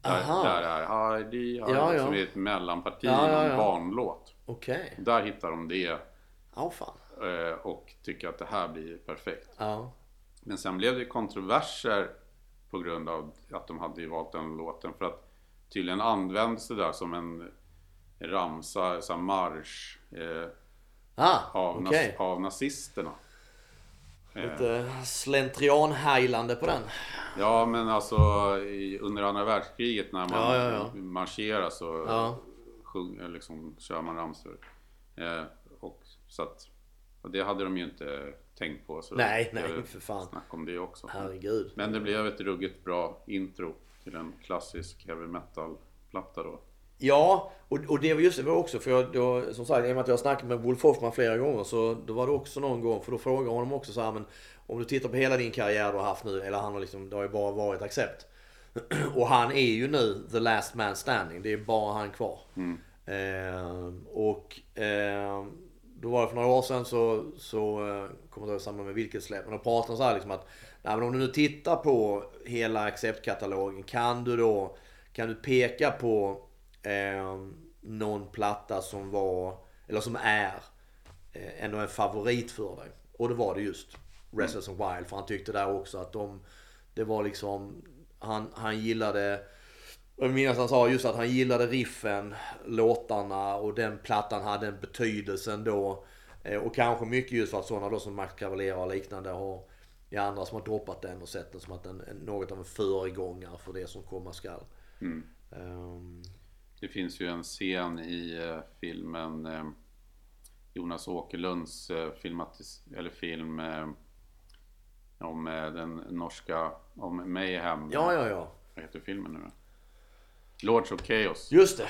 Där, Aha. där är Heidi, Heidi Ja, ja. som är ett mellanparti Ja, i ja, en ja. barnlåt. Okej. Där hittar de det Ja, fan. eh, och tycker att det här blir perfekt. Ja. Men sen blev det kontroverser på grund av att de hade valt den låten. För att tydligen används det där som en ramsa, så här marsch eh, Ah, av, okej. nas- av nazisterna. Eh, Lite slentrian-heilande på den. Ja men alltså i, under andra världskriget när man Ja, ja, ja. marscherar så Ja. sjung, eh, liksom, kör man ramsor. Eh, och, så att, och det hade de ju inte tänkt på. Så Nej, nej, för fan. Snack om det också. Herregud. Men det blev ett ruggigt bra intro till en klassisk heavy metal-platta då. Ja, och, och det var just det var också för jag, då, som sagt i och med att jag har snackat med Wolf Hoffman flera gånger så då var det också någon gång för då frågade jag honom också så här men om du tittar på hela din karriär du har haft nu eller han har liksom, det har ju bara varit Accept. och han är ju nu the last man standing, det är bara han kvar. Eh, och eh, då var det för några år sedan så, så eh, kommer jag inte ihåg med vilket släpp, men då pratade de så här liksom att nej, men om du nu tittar på hela Accept-katalogen kan du då kan du peka på eh, någon platta som var, eller som är eh, ändå en favorit för dig. Och det var det just. Restless and Wild. För han tyckte där också att de, det var liksom, han, han gillade jag minns han sa just att han gillade riffen, låtarna och den plattan hade en betydelse ändå. Eh, Och kanske mycket just för att sådana då som Max Cavalera och liknande har i andra som har droppat den och sett den som att den är något av en föregångare för det som komma skall. Ehm, Det finns ju en scen i eh, filmen eh, Jonas Åkerlunds eh, filmatis- eller film om den norska, om Mayhem. ja, ja, ja. Vad heter filmen nu då? Lords of Chaos. Just det.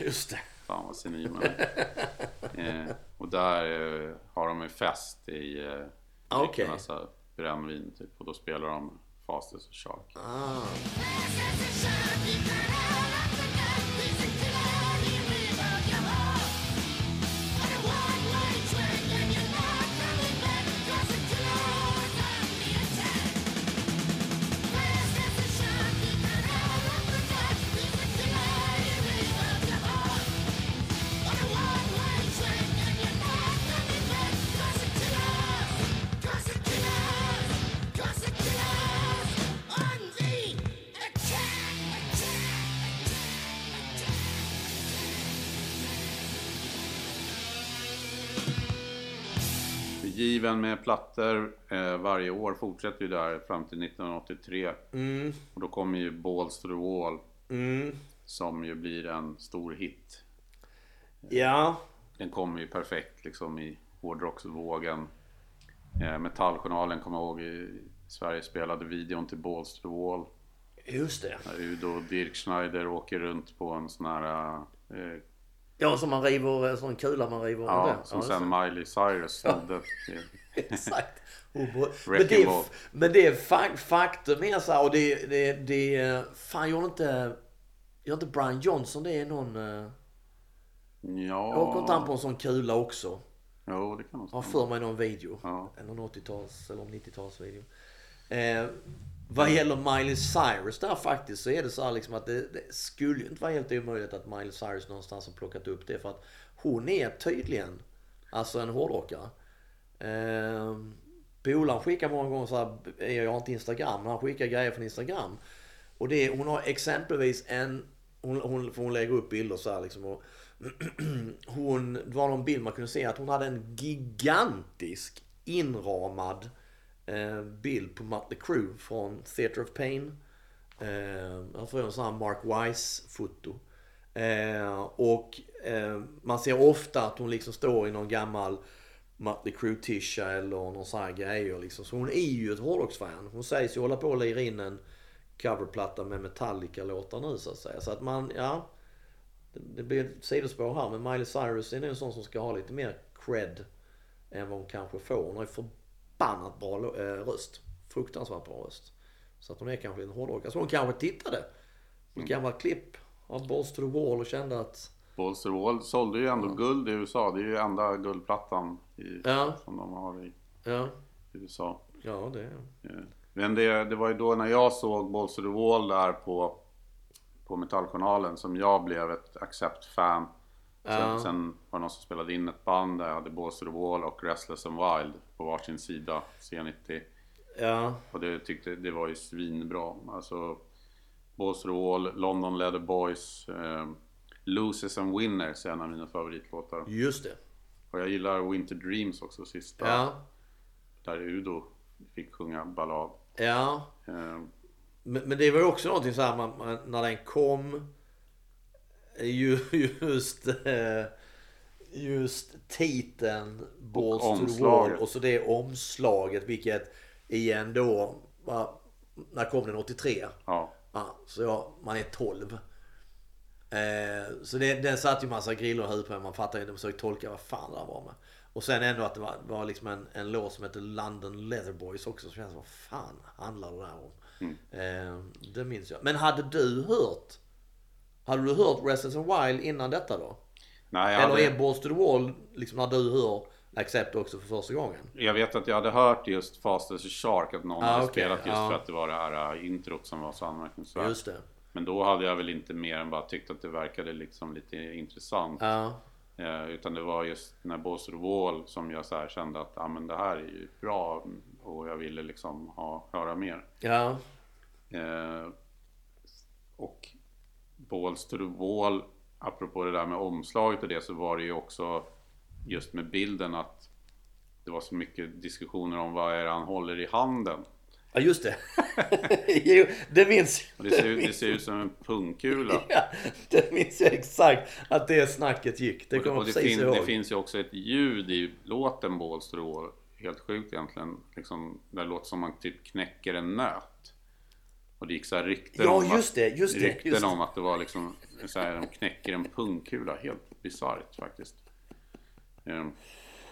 Just det. Fan vad senil man är. eh, Och där eh, har de en fest i eh, okej. massa brännvin typ. Och då spelar de Fastest och Shark. Ah. Given med plattor eh, varje år fortsätter ju där fram till 1983. Mm. Och då kommer ju Balls to the Wall Mm. som ju blir en stor hit. Ja. Den kommer ju perfekt liksom i hårdrocksvågen. Eh, Metalljournalen kommer jag ihåg i Sverige spelade videon till Balls to the Wall. Just det. Udo och Dirk Schneider åker runt på en sån här... Eh, Ja, som man river, en sån kula man river. ja, där. som just sen det. Miley Cyrus snodde. Exakt. Bo- Men det, men det är fa- faktum är så här, och det, det, det, fan gör inte, gör inte Brian Johnson det är någon, eh, Ja... åker inte han på en sån kula också? Jo, det kan nog Har stämma. för mig någon video. Ja. Någon 80-tals eller 90-talsvideo. Eh, vad gäller Miley Cyrus där faktiskt så är det så här liksom att det, det skulle ju inte vara helt omöjligt att Miley Cyrus någonstans har plockat upp det för att hon är tydligen alltså en hårdrockare. Eh, Polaren skickar många gånger så här, jag har inte Instagram, men han skickar grejer från Instagram. Och det, är- hon har exempelvis en, hon, hon, för hon lägger upp bilder så här liksom. Och hon, det var någon bild man kunde se att hon hade en gigantisk inramad eh, Eh, bild på Mötley Crüe från Theatre of Pain. Eh, jag en sån här Mark Wise-foto. Eh, och eh, man ser ofta att hon liksom står i någon gammal Mötley Crüe-tisha eller någon sån här grejer liksom. Så hon är ju ett hårdrocksfan. Hon sägs ju hålla på och lira in en coverplatta med Metallica-låtar nu så att säga. Så att man, ja. Det, blir ett sidospår här men Miley Cyrus är nog en sån som ska ha lite mer cred än vad hon kanske får. Hon har ju förbannat bra eh, röst. Fruktansvärt bra röst. Så att hon är kanske en hårdrockare. Så hon kanske tittade på ett gammalt klipp av Balls to the Wall och kände att Balls to the Wall sålde ju ändå guld i USA. Det är ju enda guldplattan i, Ja. som de har i ja, USA. ja det Eh, Men det, det var ju då när jag såg Balls to the Wall där på, på Metalljournalen som jag blev ett Accept-fan. Sen, sen var det någon som spelade in ett band där jag hade Balls to the Wall och Restless and Wild på varsin sida, C90. Ja, Och det tyckte, det var ju svinbra. Alltså Balls to the Wall, London Leather Boys, eh, Losers and Winners är en av mina favoritlåtar. just det. Och jag gillar Winter Dreams också, sista. Ja, Där Udo fick sjunga ballad. ja. Eh, Men, men det var ju också någonting så här man, man, när den kom. Ju, just, eh, just titeln Balls to the. Wall och så det omslaget vilket igen då. När kom den? 83? ja. Ja, så jag, man är 12. Eh, så det, den satt ju massa griller i huvudet på. Man fattade inte, försökte tolka vad fan det var med. Och sen ändå att det var, var liksom en, en låt som heter London Leather Boys också. Så känns vad fan handlar det där om? Eh, det minns jag. Men hade du hört? Hade du hört Restless and Wild innan detta då? Nej, Eller hade, är Balls to the Wall liksom när du hör Accept också för första gången? jag vet att jag hade hört just Fast as a Shark, att någon Ah, hade okej, spelat just ja. för att det var det här äh, introt som var så anmärkningsvärt. Just det. Men då hade jag väl inte mer än bara tyckt att det verkade liksom lite intressant. Ja. Eh, utan det var just när Balls to the Wall som jag så här kände att ah, men det här är ju bra och jag ville liksom ha, höra mer. Ja. Eh, och Balls to the Wall, apropå det där med omslaget och det, så var det ju också just med bilden att det var så mycket diskussioner om vad är det han håller i handen. Ja, just det. jo, det minns Och det ser, det ser ut som en pungkula. Ja, det minns jag exakt att det snacket gick. Det kommer jag precis fin, ihåg. det finns ju också ett ljud i låten Balls to the Wall. Helt sjukt egentligen. Liksom, det låter som man typ knäcker en nöt. Och det gick så här rykten, Ja, om, just det, just det, rykten just det. om att det var liksom så här, de knäcker en pungkula. Helt bisarrt faktiskt. Ehm,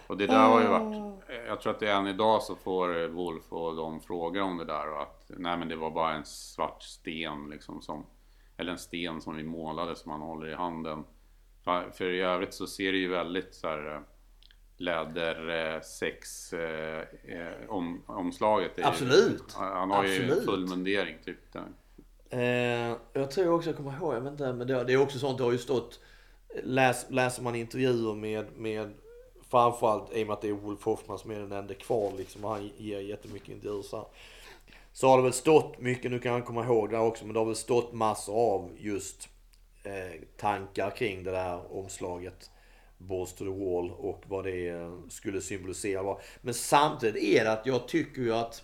och det där har ju varit, jag tror att det är än idag så får eh, Wolf och de frågor om det där och att nej men det var bara en svart sten liksom som, eller en sten som vi målade som man håller i handen. För, för i övrigt så ser det ju väldigt så här eh, läder eh, sex eh, eh, om, omslaget. är ju- Absolut. Han har ju Absolut. full mundering typ. Eh, jag tror också jag kommer ihåg, jag vet inte, men det, det är också sånt, det har ju stått, läs, läser man intervjuer med, med framförallt i och med att det är Wolf Hoffman som är den enda kvar liksom, och han ger jättemycket intervjuer så här. Så har det väl stått mycket, nu kan jag komma ihåg det här också, men det har väl stått massor av just eh, tankar kring det där omslaget. Balls to the wall och vad det skulle symbolisera. Men samtidigt är det att jag tycker ju att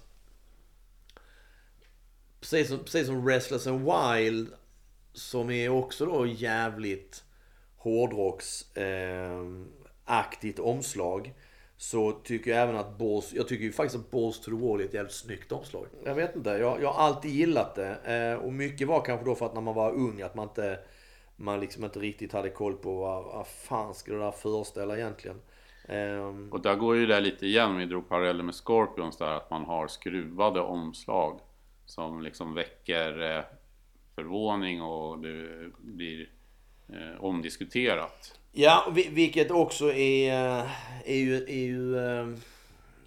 precis som, precis som Restless and Wild som är också då jävligt hårdrocks eh, omslag. Så tycker jag även att Balls, jag tycker ju faktiskt att Balls to the Wall är ett jävligt snyggt omslag. Jag vet inte, jag, jag har alltid gillat det. Eh, och mycket var kanske då för att när man var ung att man inte, man liksom inte riktigt hade koll på vad, vad fan ska det där föreställa egentligen. Eh, Och där går ju det lite igen, vi drog paralleller med Scorpions där, att man har skruvade omslag som liksom väcker eh, förvåning och det blir eh, omdiskuterat. ja, vi- vilket också är, eh, är ju, är ju eh,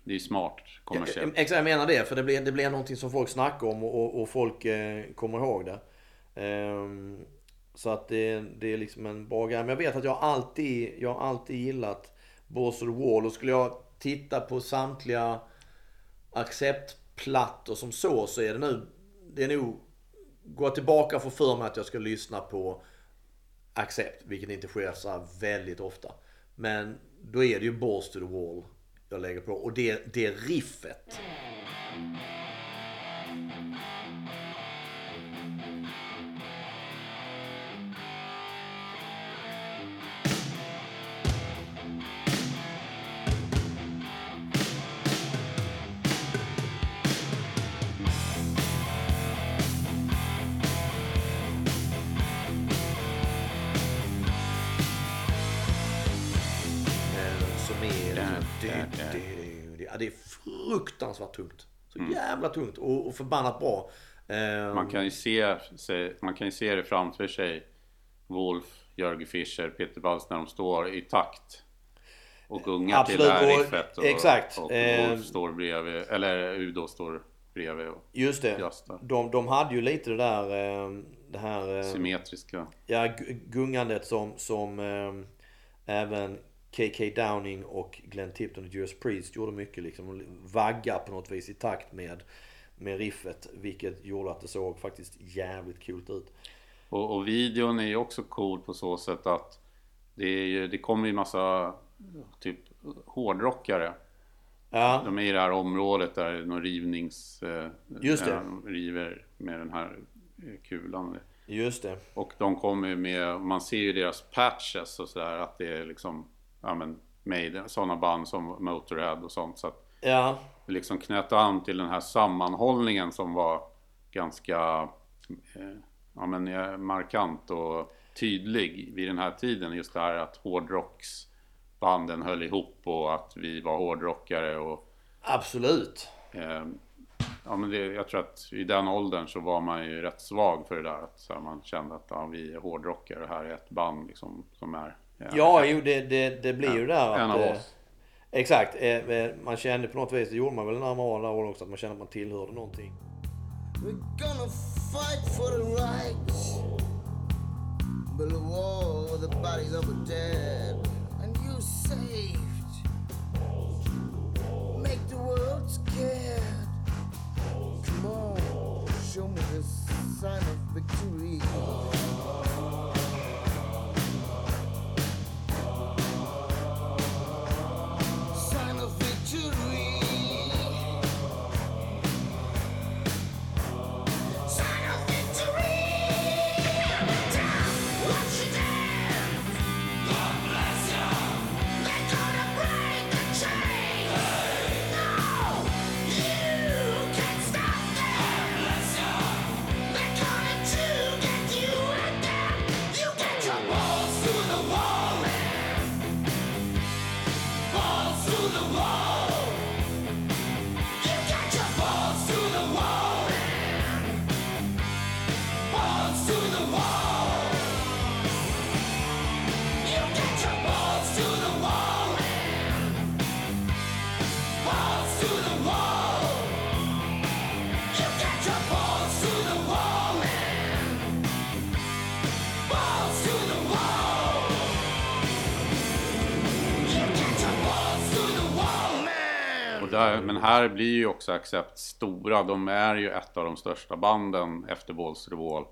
Det är ju smart kommersiellt. Exakt, jag menar det. För det blir, det blir någonting som folk snackar om och, och, och folk eh, kommer ihåg det. Ehm, så att det, det är liksom en bra grej. Men jag vet att jag alltid, jag har alltid gillat Balls to the Wall. Och skulle jag titta på samtliga acceptplattor som så, så är det nu, det är nog, går jag tillbaka och får för mig att jag ska lyssna på Accept, vilket inte sker så här väldigt ofta. Men då är det ju Balls to the Wall jag lägger på. Och det, det riffet. Mm. Det är fruktansvärt tungt. Så jävla tungt och, och förbannat bra. Eh, Man kan ju se, man kan ju se det framför sig. Wolf, Jörgen Fischer, Peter Balz när de står i takt. Och gungar till Absolut, det här och- riffet. Och, exakt. Och Eh, Wolf står bredvid, eller Udo står bredvid. Och Just det. De, de hade ju lite det där... eh, Det här... symmetriska. Ja, gu- gungandet som, som även KK Downing och Glenn Tipton och Judas Priest gjorde mycket liksom. Och Vagga på något vis i takt med, med riffet. Vilket gjorde att det såg faktiskt jävligt coolt ut. Och, och videon är ju också cool på så sätt att det, är ju, det kommer ju massa typ hårdrockare. Ja, De är i det här området där det är någon rivnings... eh, Just det. de river med den här eh, kulan. just det. Och de kommer med, man ser ju deras patches och sådär att det är liksom, ja men Maiden, sådana band som Motorhead och sånt. Så att Ja, det liksom knöt an till den här sammanhållningen som var ganska eh, ja, men, eh, markant och tydlig vid den här tiden. Just det här att hårdrocksbanden höll ihop och att vi var hårdrockare och absolut. eh, Ja men det, jag tror att i den åldern så var man ju rätt svag för det där. Att så här, man kände att ja, vi är hårdrockare och här är ett band liksom som är... Ja, jo det, det, det blir ju där en att... av eh, oss. Exakt. eh, eh, Man kände på något vis, det gjorde man väl när man var där också, att man kände att man tillhörde någonting. We're gonna fight for the right. Build a wall with the bodies of the dead. And you saved. Make the world scared. Come on, show me the sign of victory. Sign of victory. Här blir ju också Accept stora. De är ju ett av de största banden efter Balls Wall.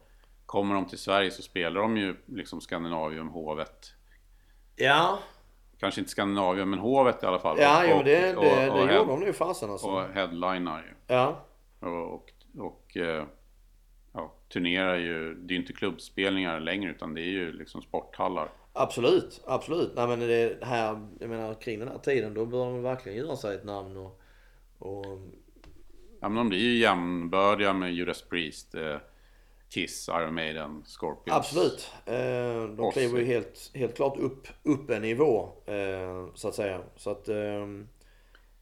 Kommer de till Sverige så spelar de ju liksom Scandinavium, Hovet. Ja, Kanske inte Scandinavium, men Hovet i alla fall. ja jo, Och- det, det, och- det och gjorde de nu fasen alltså. Och headlinar ju. Ja, Och, och, och eh, ja, turnerar ju, det är ju inte klubbspelningar längre utan det är ju liksom sporthallar. absolut, absolut. Nej men det här, jag menar kring den här tiden då bör de verkligen göra sig ett namn och, och Ja men de blir ju jämnbördiga med Judas Priest, eh, Kiss, Iron Maiden, Scorpions. Absolut. Eh, de kliver ju helt, helt klart upp, upp en nivå eh, så att säga. Så att, ehm,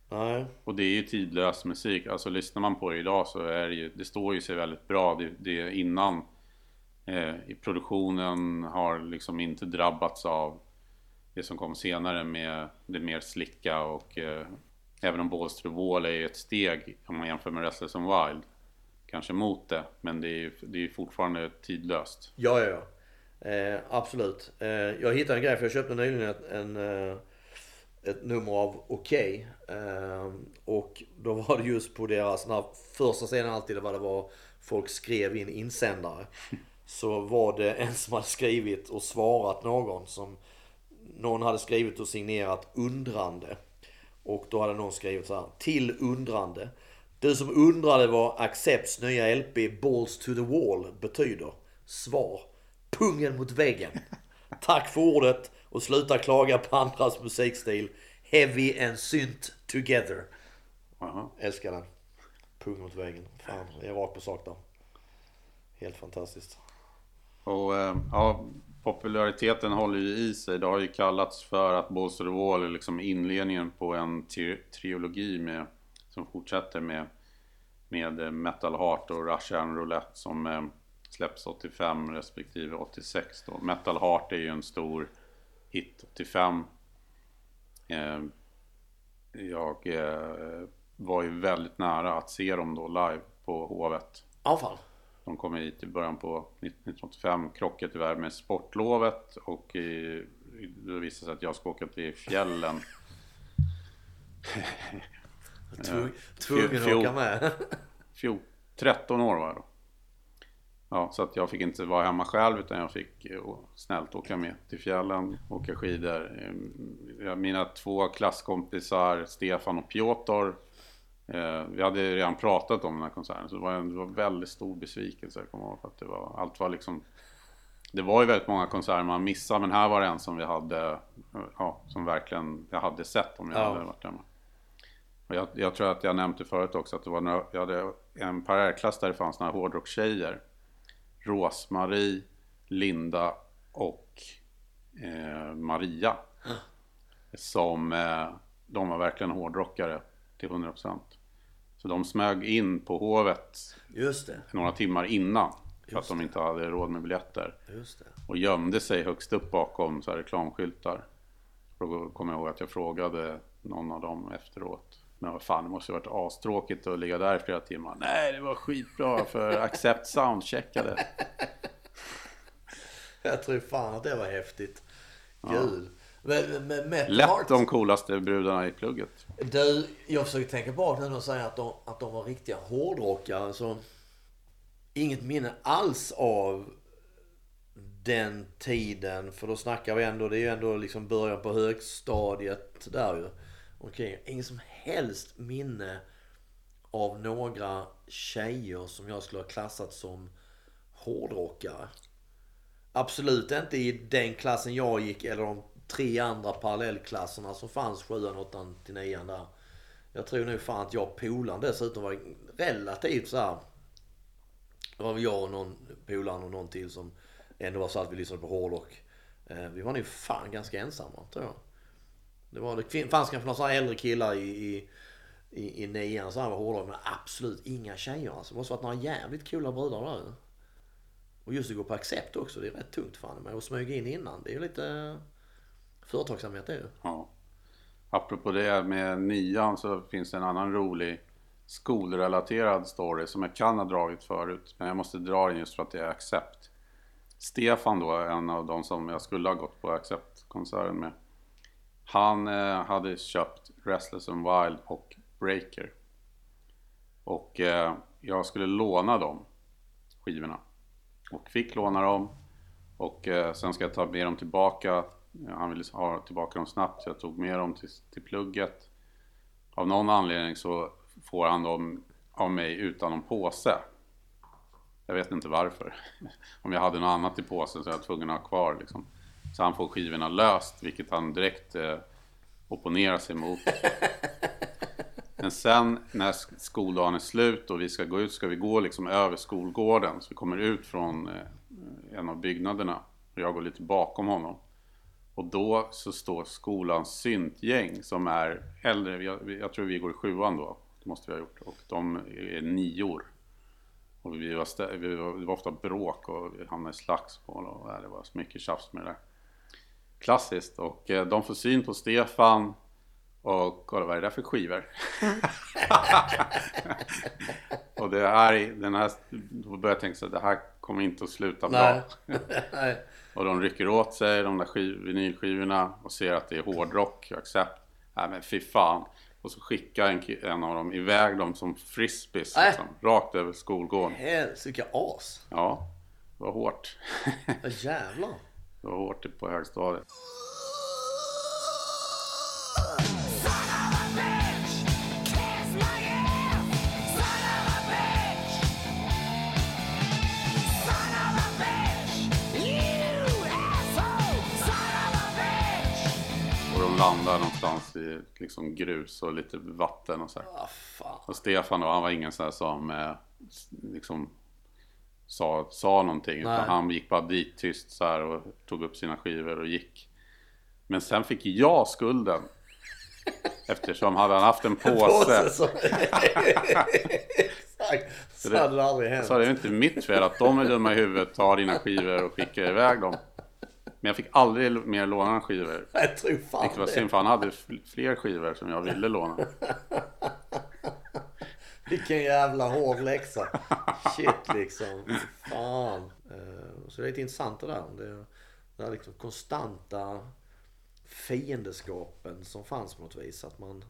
nej. Och det är ju tidlös musik. Alltså lyssnar man på det idag så är det ju, det står ju sig väldigt bra. Det, det innan eh, i produktionen har liksom inte drabbats av det som kom senare med det mer slicka och eh, även om Balls to the Wall är ju ett steg om man jämför med Restless and Wild. Kanske mot det, men det är ju det är fortfarande tidlöst. Ja, ja, ja. Eh, absolut. Eh, jag hittade en grej för jag köpte nyligen ett, en, eh, ett nummer av Okej. Eh, och då var det just på deras, när första scenen alltid var det var folk skrev in insändare. Så var det en som hade skrivit och svarat någon som någon hade skrivit och signerat undrande. Och då hade någon skrivit så här. Till undrande. Du som undrade vad Accepts nya LP Balls to the Wall betyder. Svar. Pungen mot väggen. Tack för ordet och sluta klaga på andras musikstil. Heavy and synt together. Jaha. Älskar den. Pung mot väggen. Fan, jag är rakt på sak där. Helt fantastiskt. Och eh, ja, populariteten håller ju i sig. Det har ju kallats för att Balls to the Wall är liksom inledningen på en tri trilogi med, som fortsätter med, med eh, Metal Heart och Russian Roulette som eh, släpps 85 respektive 86 då. Metal Heart är ju en stor hit 85. Eh, jag eh, var ju väldigt nära att se dem då live på Hovet. Ja, fan. De kom hit i början på 1985, krockade tyvärr med sportlovet och i, det visade sig att jag ska åka till fjällen. Tvung- Tvungen att åka med. Fjol, 13 år var jag då. Ja, så att jag fick inte vara hemma själv utan jag fick eh, snällt åka med till fjällen, åka skidor. Eh, Mina två klasskompisar Stefan och Piotr eh, Vi hade redan pratat om den här konserten så det var en, det var väldigt stor besvikelse jag kommer ihåg att det var, allt var liksom Det var ju väldigt många konserter man missade men här var det en som vi hade eh, Ja, som verkligen jag hade sett om jag Ja. hade varit hemma. Och jag, jag tror att jag nämnde förut också att det var några, jag hade en parallellklass där det fanns några hårdrockstjejer. Rosmarie, Linda och eh, Maria. Som, eh, de var verkligen hårdrockare till 100%. Så de smög in på Hovet Just några timmar innan. För att Just de inte hade råd med biljetter. Just. Och gömde sig högst upp bakom så här reklamskyltar. Då kommer jag ihåg att jag frågade någon av dem efteråt. Men vad fan, det måste ju varit astråkigt att ligga där i flera timmar. Nej, det var skitbra för Accept soundcheckade. Jag tror fan att det var häftigt. Men Metal Lätt de coolaste brudarna i plugget. Du, jag försöker tänka bak nu och säga att de, att de var riktiga hårdrockare. Så inget minne alls av den tiden. För då snackar vi ändå, det är ju ändå liksom början på högstadiet där ju. Okej, inget som helst minne av några tjejer som jag skulle ha klassat som hårdrockare. Absolut inte i den klassen jag gick eller de tre andra parallellklasserna som fanns, sjuan, åttan till nian där. Jag tror nu fan att jag och polaren dessutom var relativt så här. Det var väl jag och någon polare och någon till som ändå var så att vi lyssnade på hårdrock. Eh, vi var nog fan ganska ensamma tror jag. Det, var, det fanns kanske några så äldre killar i, i, i, i nian så här var hårdrock men absolut inga tjejer alltså. Det måste varit några jävligt coola brudar där. Och just att gå på accept också, det är rätt tungt fan med. Och smyga in innan, det är ju lite företagsamhet det är ju. Ja. Apropå det med nian så finns det en annan rolig skolrelaterad story som jag kan ha dragit förut. Men jag måste dra den just för att det är Accept. Stefan då, en av de som jag skulle ha gått på Accept-konserten med. Han eh, hade köpt Restless and Wild och Breaker. Och eh, jag skulle låna de skivorna. Och fick låna dem. Och eh, sen ska jag ta med dem tillbaka. Han ville ha tillbaka dem snabbt så jag tog med dem till, till plugget. Av någon anledning så får han dem av mig utan någon påse. Jag vet inte varför. Om jag hade något annat i påsen så är jag tvungen att ha kvar liksom. Så han får skivorna löst, vilket han direkt eh, opponerar sig mot. Men sen när sk- skoldagen är slut och vi ska gå ut ska vi gå liksom över skolgården. Så vi kommer ut från eh, en av byggnaderna. Och jag går lite bakom honom. Och då så står skolans syntgäng som är äldre. Jag, jag tror vi går i sjuan då. Det måste vi ha gjort. Och de är nior. Och vi var, vi var, det var ofta bråk och vi hamnade i slagsmål. Och äh, det var så mycket tjafs med det där. Klassiskt. Och eh, de får syn på Stefan. Och kolla vad är det där för skivor? och det här, den här, då började jag tänka så här, det här kommer inte att sluta bra. Nej. Och de rycker åt sig de där skiv, vinylskivorna och ser att det är hårdrock, accept. Nej men fy fan. Och så skickar en, en av dem iväg dem som frisbees Nej. liksom, rakt över skolgården. Helsike as. Ja, det var hårt. Ja, jävlar. det var hårt på högstadiet. Landar någonstans i liksom grus och lite vatten och så här. Ah. Och Stefan då, han var ingen sån här som eh, liksom sa, sa någonting. Nej. Utan han gick bara dit tyst så här och tog upp sina skivor och gick. Men sen fick jag skulden. Eftersom hade han haft en Påse påse. som... Exakt. Så det- hade det aldrig hänt. Så det är inte mitt fel att de är dumma i huvudet, tar dina skivor och skickar iväg dem. Men jag fick aldrig mer låna skivor. Jag tror fan Vilket var synd för han hade fl- fler skivor som jag ville låna. Vilken jävla hård läxa. Shit liksom. Fan. Eh, Så det är lite intressant det där. Det, det här liksom konstanta fiendeskapen som fanns på något vis. Att man,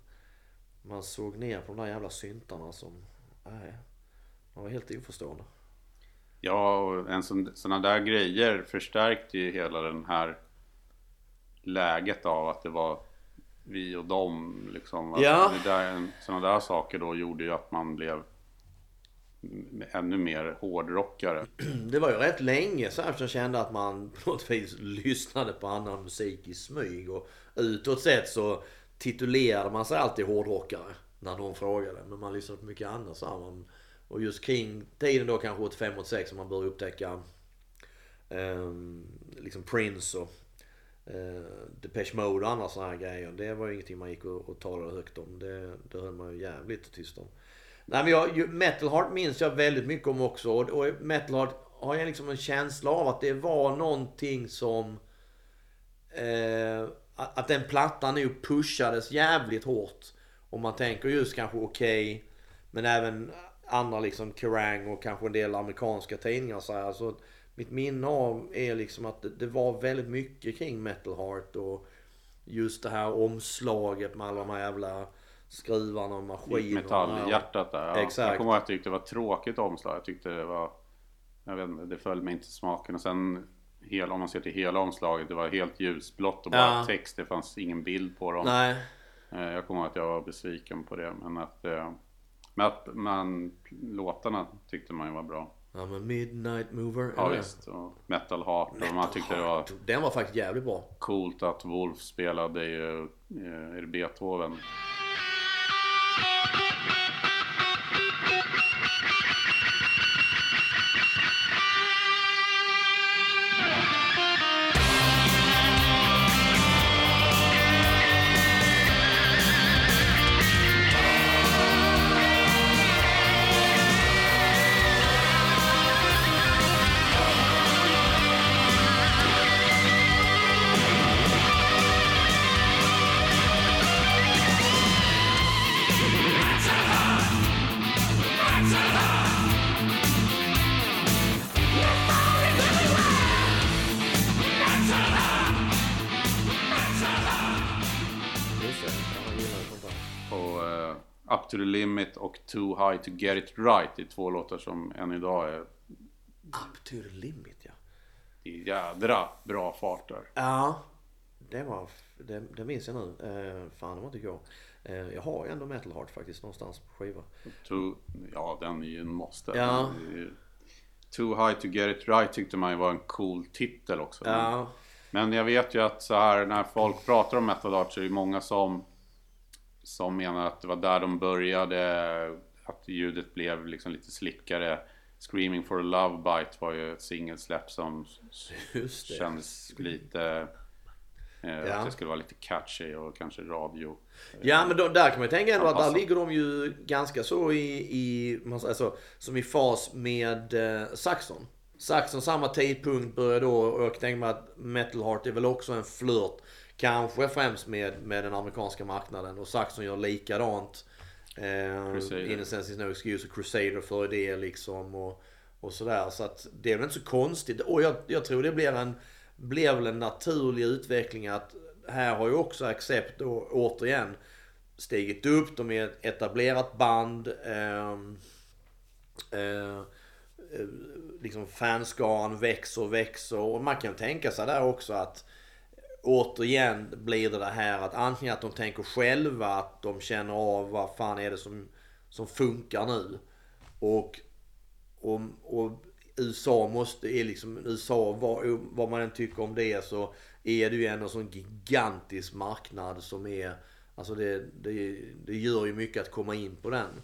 man såg ner på de där jävla syntarna som... Nej. Man var helt oförstående. Ja, och en sån, såna där grejer förstärkte ju hela den här läget av att det var vi och dem. Liksom. Att Ja. Det där, såna där saker då gjorde ju att man blev ännu mer hårdrockare. Det var ju rätt länge så jag kände att man på något vis lyssnade på annan musik i smyg. Och utåt sett så titulerade man sig alltid hårdrockare när någon frågade. Men man lyssnade på mycket annat. Så. Man, och just kring tiden då kanske 85-86 som man börjar upptäcka eh, liksom Prince och eh, Depeche Mode och andra sådana här grejer. Det var ju ingenting man gick och, och talade högt om. Det, det höll man ju jävligt tyst om. Nej men jag, ju- Metal Heart minns jag väldigt mycket om också. Och, och Metal Heart har jag liksom en känsla av att det var någonting som... Eh, att den plattan nu pushades jävligt hårt. Om man tänker just kanske Okej. men även andra liksom Kerrang och kanske en del amerikanska tidningar så här. Så mitt minne av är liksom att det, det var väldigt mycket kring Metal Heart och just det här omslaget med alla de här jävla skruvarna och maskinerna. Metallhjärtat där. Ja. Exakt. Jag kommer ihåg att jag tyckte det var tråkigt omslag. Jag tyckte det var... Jag vet inte, det föll mig inte smaken. Och sen, hela, om man ser till hela omslaget, det var helt ljusblått och bara Ja. text. Det fanns ingen bild på dem. Nej. Eh, Jag kommer ihåg att jag var besviken på det. Men att, men att man, låtarna tyckte man ju var bra. Ja men Midnight Mover. Ja eller? visst. Och Metal Heart. Och Metal man tyckte det var Heart. Den var faktiskt jävligt bra. coolt att Wolf spelade ju, är det Beethoven. To the limit och Too high to get it right. Det är två låtar som än idag är Up to the limit ja. i jädra bra fart där. Ja, det var... Det, det minns jag nu. Eh, fan, det var inte igår. Eh, jag har ju ändå Metal Heart faktiskt någonstans på skiva. Too, ja, den är ju en måste. Ja. Det är Too high to get it right tyckte man ju var en cool titel också. Ja, Men jag vet ju att så här när folk pratar om metal art så är det många som som menar att det var där de började att ljudet blev liksom lite slickare. Screaming for a love bite var ju ett singelsläpp som kändes lite eh, Ja. att det skulle vara lite catchy och kanske radio. Ja men då, där kan man ju tänka ändå att där ligger de ju ganska så i, i man säger så, som i fas med eh, Saxon. Saxon samma tidpunkt började då och jag tänka mig att Metal Heart är väl också en flört. Kanske främst med, med den amerikanska marknaden och Saxon gör likadant. Eh, Crusader. Innocence no excuse och Crusader för det liksom och, och sådär. Så att det är väl inte så konstigt. Och jag, jag tror det blir en, blir väl en naturlig utveckling att här har ju också Accept då återigen stigit upp. De är ett etablerat band. ehm, eh, eh, liksom fanskaran växer och växer. Och man kan tänka sig där också att återigen blir det det här att antingen att de tänker själva att de känner av vad fan är det som, som funkar nu. Och, och, och USA måste, är liksom, USA vad, vad man än tycker om det så är det ju ändå en sån gigantisk marknad som är, alltså det, det, det gör ju mycket att komma in på den.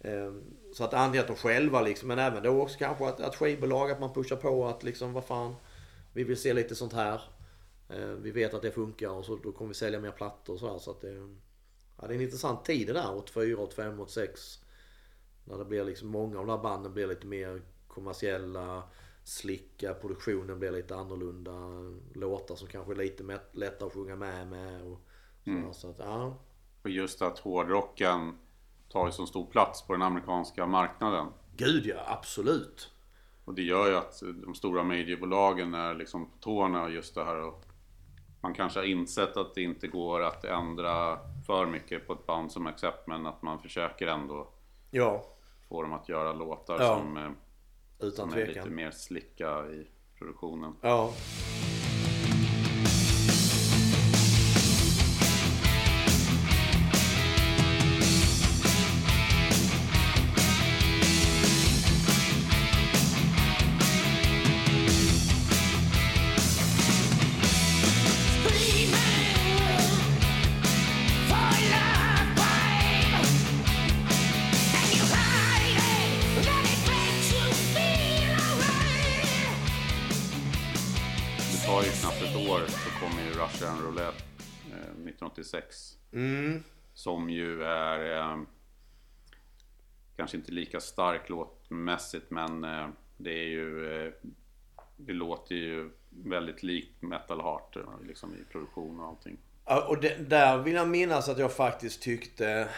Ehm, så att antingen att de själva liksom, men även då också kanske att, att skivbolag, att man pushar på att liksom vad fan, vi vill se lite sånt här. Eh, Vi vet att det funkar och så då kommer vi sälja mer plattor och sådär. Så att det, ja, det är en intressant tid det där, 84, 85, 86. När det blir liksom, många av de här banden blir lite mer kommersiella, slicka, produktionen blir lite annorlunda. Låtar som kanske är lite lättare att sjunga med med. Och sådär. Så att, ja. Och just att hårdrocken tar ju så stor plats på den amerikanska marknaden. Gud ja, absolut. Och det gör ju att de stora mediebolagen är liksom på tårna just det här och man kanske har insett att det inte går att ändra för mycket på ett band som Accept men att man försöker ändå Ja, få dem att göra låtar Ja. som, eh, utan som är lite mer slicka i produktionen. Ja. Ju är eh, kanske inte lika stark låtmässigt men eh, det är ju eh, det låter ju väldigt likt Metal Heart eh, liksom i produktion och allting. Och det, där vill jag minnas att jag faktiskt tyckte...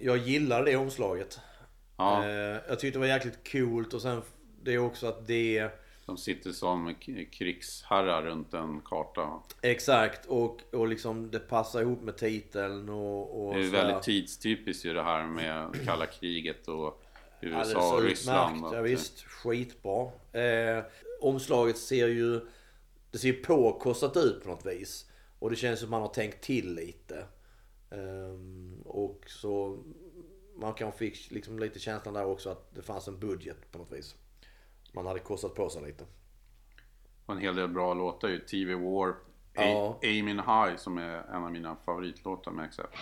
Jag gillade det omslaget. Ja, Eh, jag tyckte det var jäkligt coolt och sen det är också att det... de sitter som krigsherrar runt en karta. Exakt och, och liksom det passar ihop med titeln och... och Det är väldigt tidstypiskt ju det här med kalla kriget och USA och Ryssland. utmärkt. Ja, visst, skitbra. Eh, omslaget ser ju... Det ser ju påkostat ut på något vis. Och det känns som man har tänkt till lite. Ehm, och så... Man kanske fick liksom lite känslan där också att det fanns en budget på något vis. Man hade kostat på sig lite. Och en hel del bra låtar ju. TV War, A- Ja. Aiming High som är en av mina favoritlåtar med Accept.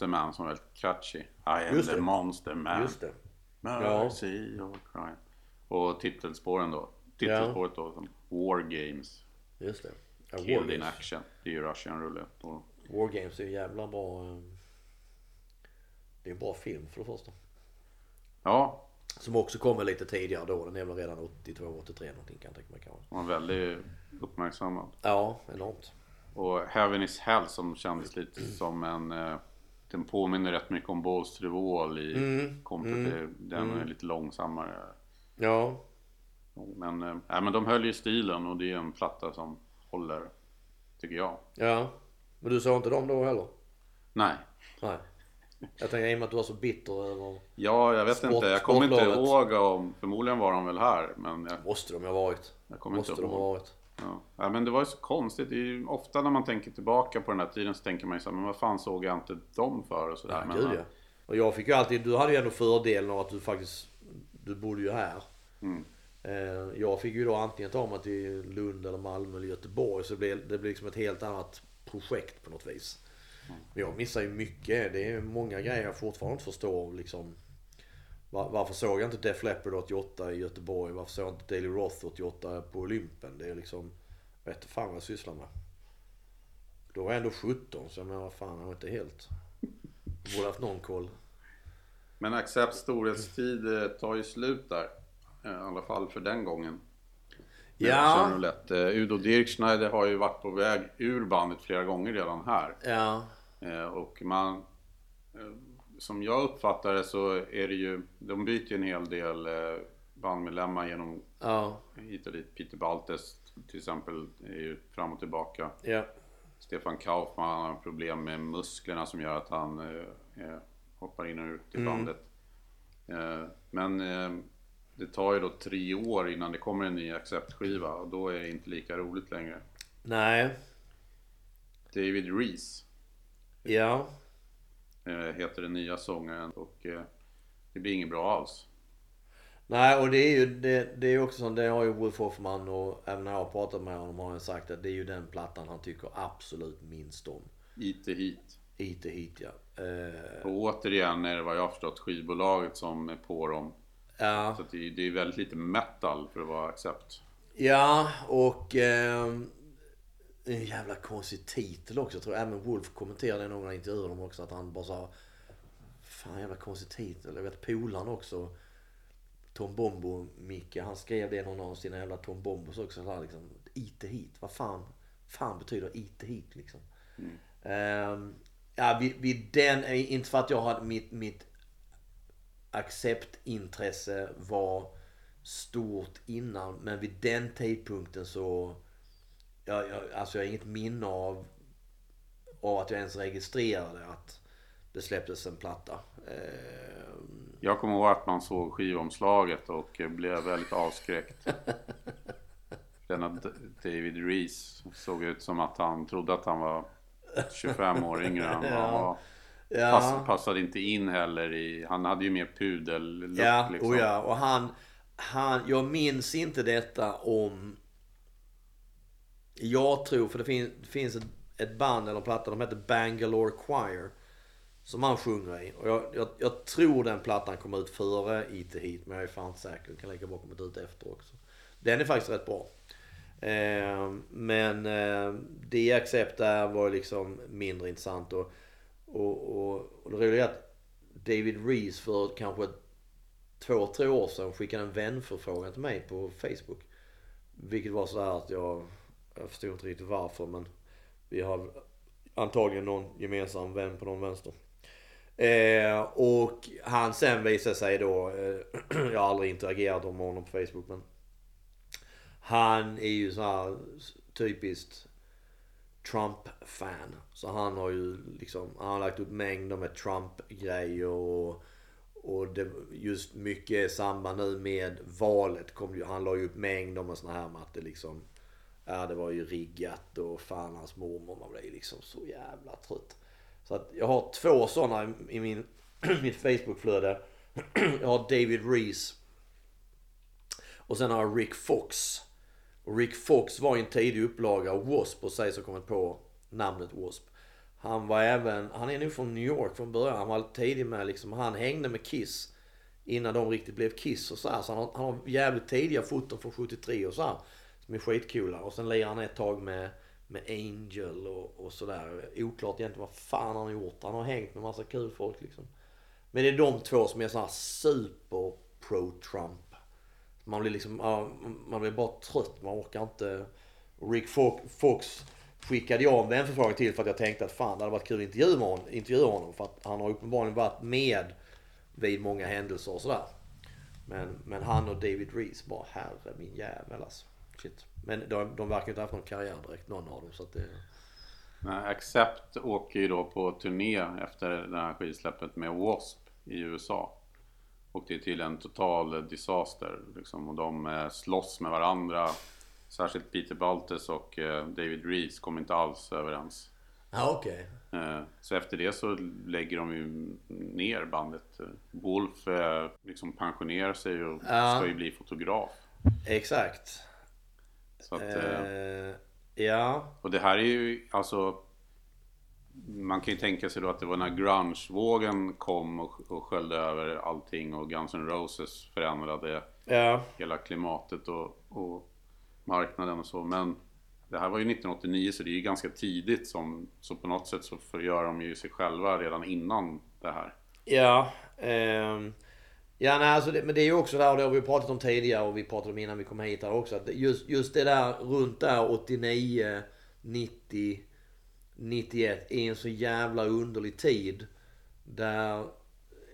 Monster Man som är väldigt catchy. I am Just the det. monster man. just det. Mercy or crime. Och titelspåren då. Titelspåret då som War Games. Just det. Ja, War, Killed in Games. action. Det är ju Russian roulette. Och War Games är ju jävla bra. eh, Det är en bra film för det första. ja, Som också kommer lite tidigare då. Den är väl redan 82, 83 någonting kan jag tänka mig kanske. den var väldigt uppmärksammad. Ja, enormt. Och Heaven is Hell som kändes lite som en... Den påminner rätt mycket om Balls i Mm. till den är lite långsammare. Ja, Men, nej, men de höll ju stilen och det är en platta som håller, tycker jag. ja. Men du såg inte dem då heller? Nej. Nej. Jag tänker i och med att du var så bitter över... Ja, jag vet Sport- inte. Jag kommer inte ihåg om... Förmodligen var de väl här, men jag, Måste de ha varit. jag kommer Måste inte de ha ihåg. varit. Ja. ja, men det var ju så konstigt. Det är ju, ofta när man tänker tillbaka på den här tiden så tänker man ju så här, men vad fan såg jag inte dem för och sådär. Ja, men, gud ja. Och jag fick ju alltid, du hade ju ändå fördelen av att du faktiskt, du bodde ju här. Mm. Eh, Jag fick ju då antingen ta mig till Lund eller Malmö eller Göteborg så det blev, det blev liksom ett helt annat projekt på något vis. Men jag missar ju mycket. Det är många grejer jag fortfarande inte förstår liksom. Var- Varför såg jag inte Def Leppard 88 i Göteborg? Varför såg jag inte Daily Roth 88 på Olympen? Det är liksom, jag vet fan vad jag sysslar med. Då var jag ändå 17 så jag menar vad fan, jag var inte helt... Jag borde haft någon koll. men Accept storhetstid eh, tar ju slut där. Eh, I alla fall för den gången. Med Ja. Eh, Udo Dirkschneider har ju varit på väg ur bandet flera gånger redan här. Ja. Eh, Och man, eh, som jag uppfattar det så är det ju, de byter ju en hel del eh, bandmedlemmar genom Ja. hit och dit. Peter Baltes till exempel är ju fram och tillbaka. Ja. Stefan Kaufman har problem med musklerna som gör att han eh, hoppar in och ut i bandet. Eh, men eh, det tar ju då tre år innan det kommer en ny Accept-skiva och då är det inte lika roligt längre. Nej. David Reese Ja. Eh, heter den nya sångaren och eh, det blir inget bra alls. Nej och det är ju det, det är ju också som det har ju Wolf Hoffman och även när jag har pratat med honom har han sagt att det är ju den plattan han tycker absolut minst om. IT hit. Och hit ja. Eh, Och återigen är det vad jag har förstått skivbolaget som är på dem. ja. Så det, är- är väldigt lite metal för att vara Accept. Ja och en jävla konstig titel också. Jag tror även Wolf kommenterade i några intervjuer om också att han bara sa Fan jävla konstig titel. Jag vet polaren också. Tom Bombo Micke han skrev det någon av sina jävla Tom Bombos också. Så här, liksom, IT hit. Vad fan, fan betyder IT hit liksom? Ehm, ja vid, vid den, inte för att jag hade mitt, mitt acceptintresse var stort innan. Men vid den tidpunkten så... Jag, jag, alltså jag har inget minne av, av att jag ens registrerade att det släpptes en platta. Ehm, Jag kommer ihåg att man såg skivomslaget och eh, blev väldigt avskräckt. Denna David Reese såg ut som att han trodde att han var 25 år yngre än vad han var. ja. Pass, passade inte in heller i, han hade ju mer pudellook Ja, liksom. och ja. Och han, han, jag minns inte detta om... Jag tror, för det finns, det finns ett, ett band eller en platta, de heter Bangalore Choir. Som han sjunger i. Och jag, jag, jag tror den plattan kom ut före IT Heat. men jag är fan inte säker. Den kan lika bra kommit ut efter också. Den är faktiskt rätt bra. Eh, men eh, det Accept där var liksom mindre intressant. Och, och, och, och det roliga är att David Reese för kanske två, tre år sedan skickade en vänförfrågan till mig på Facebook. Vilket var så här att jag, jag förstod inte riktigt varför men vi har antagligen någon gemensam vän på någon vänster. Eh, och han sen visade sig då, eh, jag har aldrig interagerat med honom på Facebook men han är ju så här typiskt Trump-fan. Så han har ju liksom, han har lagt upp mängder med Trump-grejer och, och det, just mycket i samband nu med valet kom ju, han la ju upp mängder med såna här med att det liksom, ja det var ju riggat och fan hans mormor, man blev liksom så jävla trött. Så att jag har två sådana i, min, mitt Facebookflöde. Jag har David Reese och sen har jag Rick Fox. Och Rick Fox var i en tidig upplaga av W.A.S.P. och sägs ha kommit på namnet W.A.S.P. Han var även, han är nu från New York från början. Han var tidig med liksom, han hängde med Kiss. Innan de riktigt blev Kiss och så här. Så han har, han har jävligt tidiga foton från 73 och så här. Som är skitcoola. Och sen lirar han ett tag med, med Angel och, och sådär. Oklart egentligen vad fan han har gjort. Han har hängt med massa kul folk liksom. Men det är de två som är sådana här super pro-Trump. Man blir liksom, man blir bara trött. Man orkar inte. Rick Fox, skickade jag en vänförfrågan till för att jag tänkte att fan det hade varit kul att intervjua honom. Intervjua honom för att han har uppenbarligen varit med vid många händelser och sådär. Men, men han och David Reese bara herre min jävel alltså. Shit. Men de, de verkar inte ha haft någon karriär direkt någon av dem så att det... Nej, Accept åker ju då på turné efter det här skivsläppet med Wasp i USA. Och det är till en total disaster liksom. Och de eh, slåss med varandra. Särskilt Peter Baltes och eh, David Reese kom inte alls överens. Ja okej. Eh, Så efter det så lägger de ju ner bandet. Wolf liksom pensionerar sig och Ja. ska ju bli fotograf. Exakt. Så att, eh, Eh, ja. Och det här är ju alltså Man kan ju tänka sig då att det var när grunge-vågen kom och, och sköljde över allting och Guns N' Roses förändrade Ja. hela klimatet och, och marknaden och så. Men det här var ju 1989 så det är ju ganska tidigt som, så på något sätt så förgör de ju sig själva redan innan det här. Ja. ehm, ja nej, alltså det, men det är ju också där, och det har vi pratat om tidigare och vi pratade om innan vi kom hit här också. Att just, just det där runt där 89, 90, 91 är en så jävla underlig tid. Där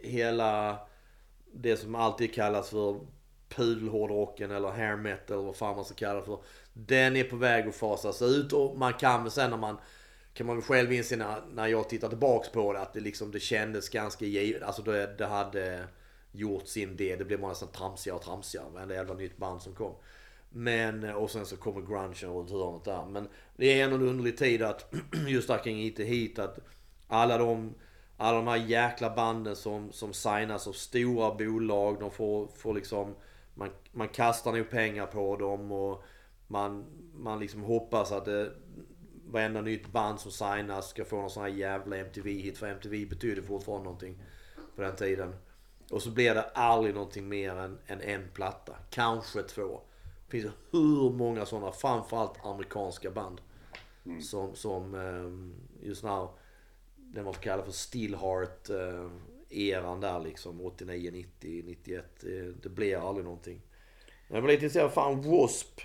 hela det som alltid kallas för pudelhårdrocken eller hair metal eller vad fan man ska kalla det för. Den är på väg att fasas ut och man kan väl sen när man kan man väl själv inse när, när jag tittar tillbaks på det att det liksom det kändes ganska givet. Alltså det, det hade gjort sin del. Det blev bara nästan tramsigare och tramsigare. Varenda jävla nytt band som kom. Men, och sen så kommer grungen runt hörnet där. Men det är ändå en underlig tid att just där kring IT hit att alla de, alla de här jäkla banden som, som signas av stora bolag. De får, får liksom, man, man kastar nog pengar på dem och man, man liksom hoppas att det, varenda nytt band som signas ska få någon sån här jävla MTV-hit. För MTV betyder fortfarande någonting på den tiden. Och så blir det aldrig någonting mer än, än en platta. Kanske två. Det finns hur många sådana, framförallt amerikanska band. Som, som eh, just när, det man får kalla för Stillheart eh, eran där liksom. 89, 90, 91. Det, det blir aldrig någonting. Jag var lite intresserad, fan W.A.S.P.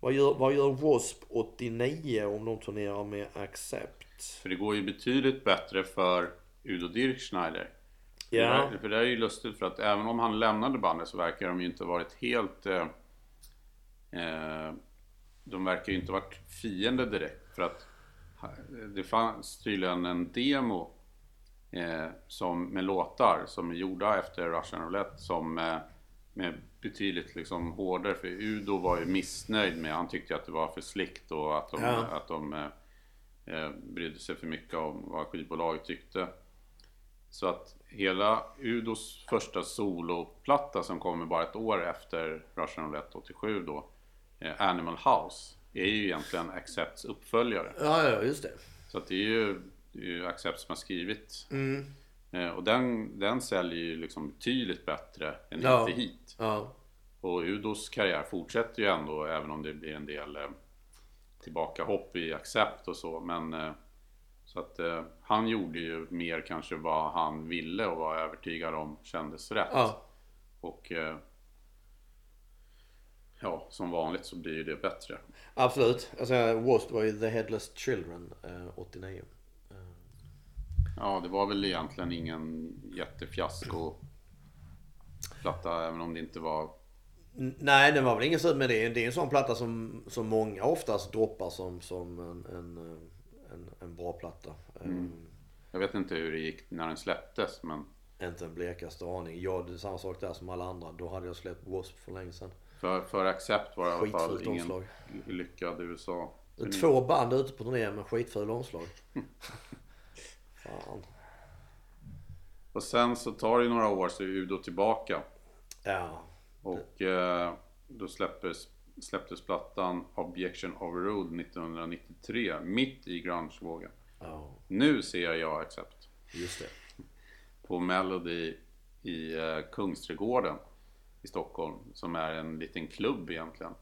Vad gör, vad gör W.A.S.P 89 om de turnerar med Accept? För det går ju betydligt bättre för Udo Dirkschneider. Ja. För, det, är ju lustigt för att även om han lämnade bandet så verkar de ju inte varit helt... Eh, eh, de verkar ju inte varit fiender direkt. För att det fanns tydligen en demo eh, som, med låtar som är gjorda efter Russian Roulette som eh, med betydligt liksom hårdare. För Udo var ju missnöjd med, han tyckte att det var för slickt och att de, Ja. att de eh, eh, brydde sig för mycket om vad skivbolaget tyckte. Så att hela Udos första soloplatta som kommer bara ett år efter Russian Roulette 87 då, eh, Animal House, är ju egentligen Accepts uppföljare. Ja, ja, just det. Så att det är ju, det är ju Accept som har skrivit. Mm. Eh, och den, den säljer ju liksom betydligt bättre än Ja. Inte Hit. Ja. Och Udos karriär fortsätter ju ändå även om det blir en del eh, tillbakahopp i Accept och så. Men så att eh, han gjorde ju mer kanske vad han ville och var övertygad om kändes rätt. Ja. Och eh, ja, som vanligt så blir ju det bättre. Absolut. Alltså, W.A.S.P var ju The Headless Children eh, 89. Ja, det var väl egentligen ingen jättefiasko platta även om det inte var Nej, det var väl ingen så, men det är, det är en sån platta som, som många oftast droppar som, som en, en, eh, en, en bra platta. Mm. Jag vet inte hur det gick när den släpptes men Inte en blekaste aning. Jag, det är samma sak där som alla andra. Då hade jag släppt W.A.S.P för länge sedan. för, för Accept var det i alla fall ingen omslag. lyckad USA. Det är två band ute på turné med skitfula omslag. Fan. Och sen så tar det några år så är Udo tillbaka. Ja. Och eh, då släpptes, släpptes plattan Objection Overruled 1993 mitt i grungevågen. Ja, Nu ser jag Accept just det. på Melody i eh, Kungsträdgården i Stockholm. Som är en liten klubb egentligen.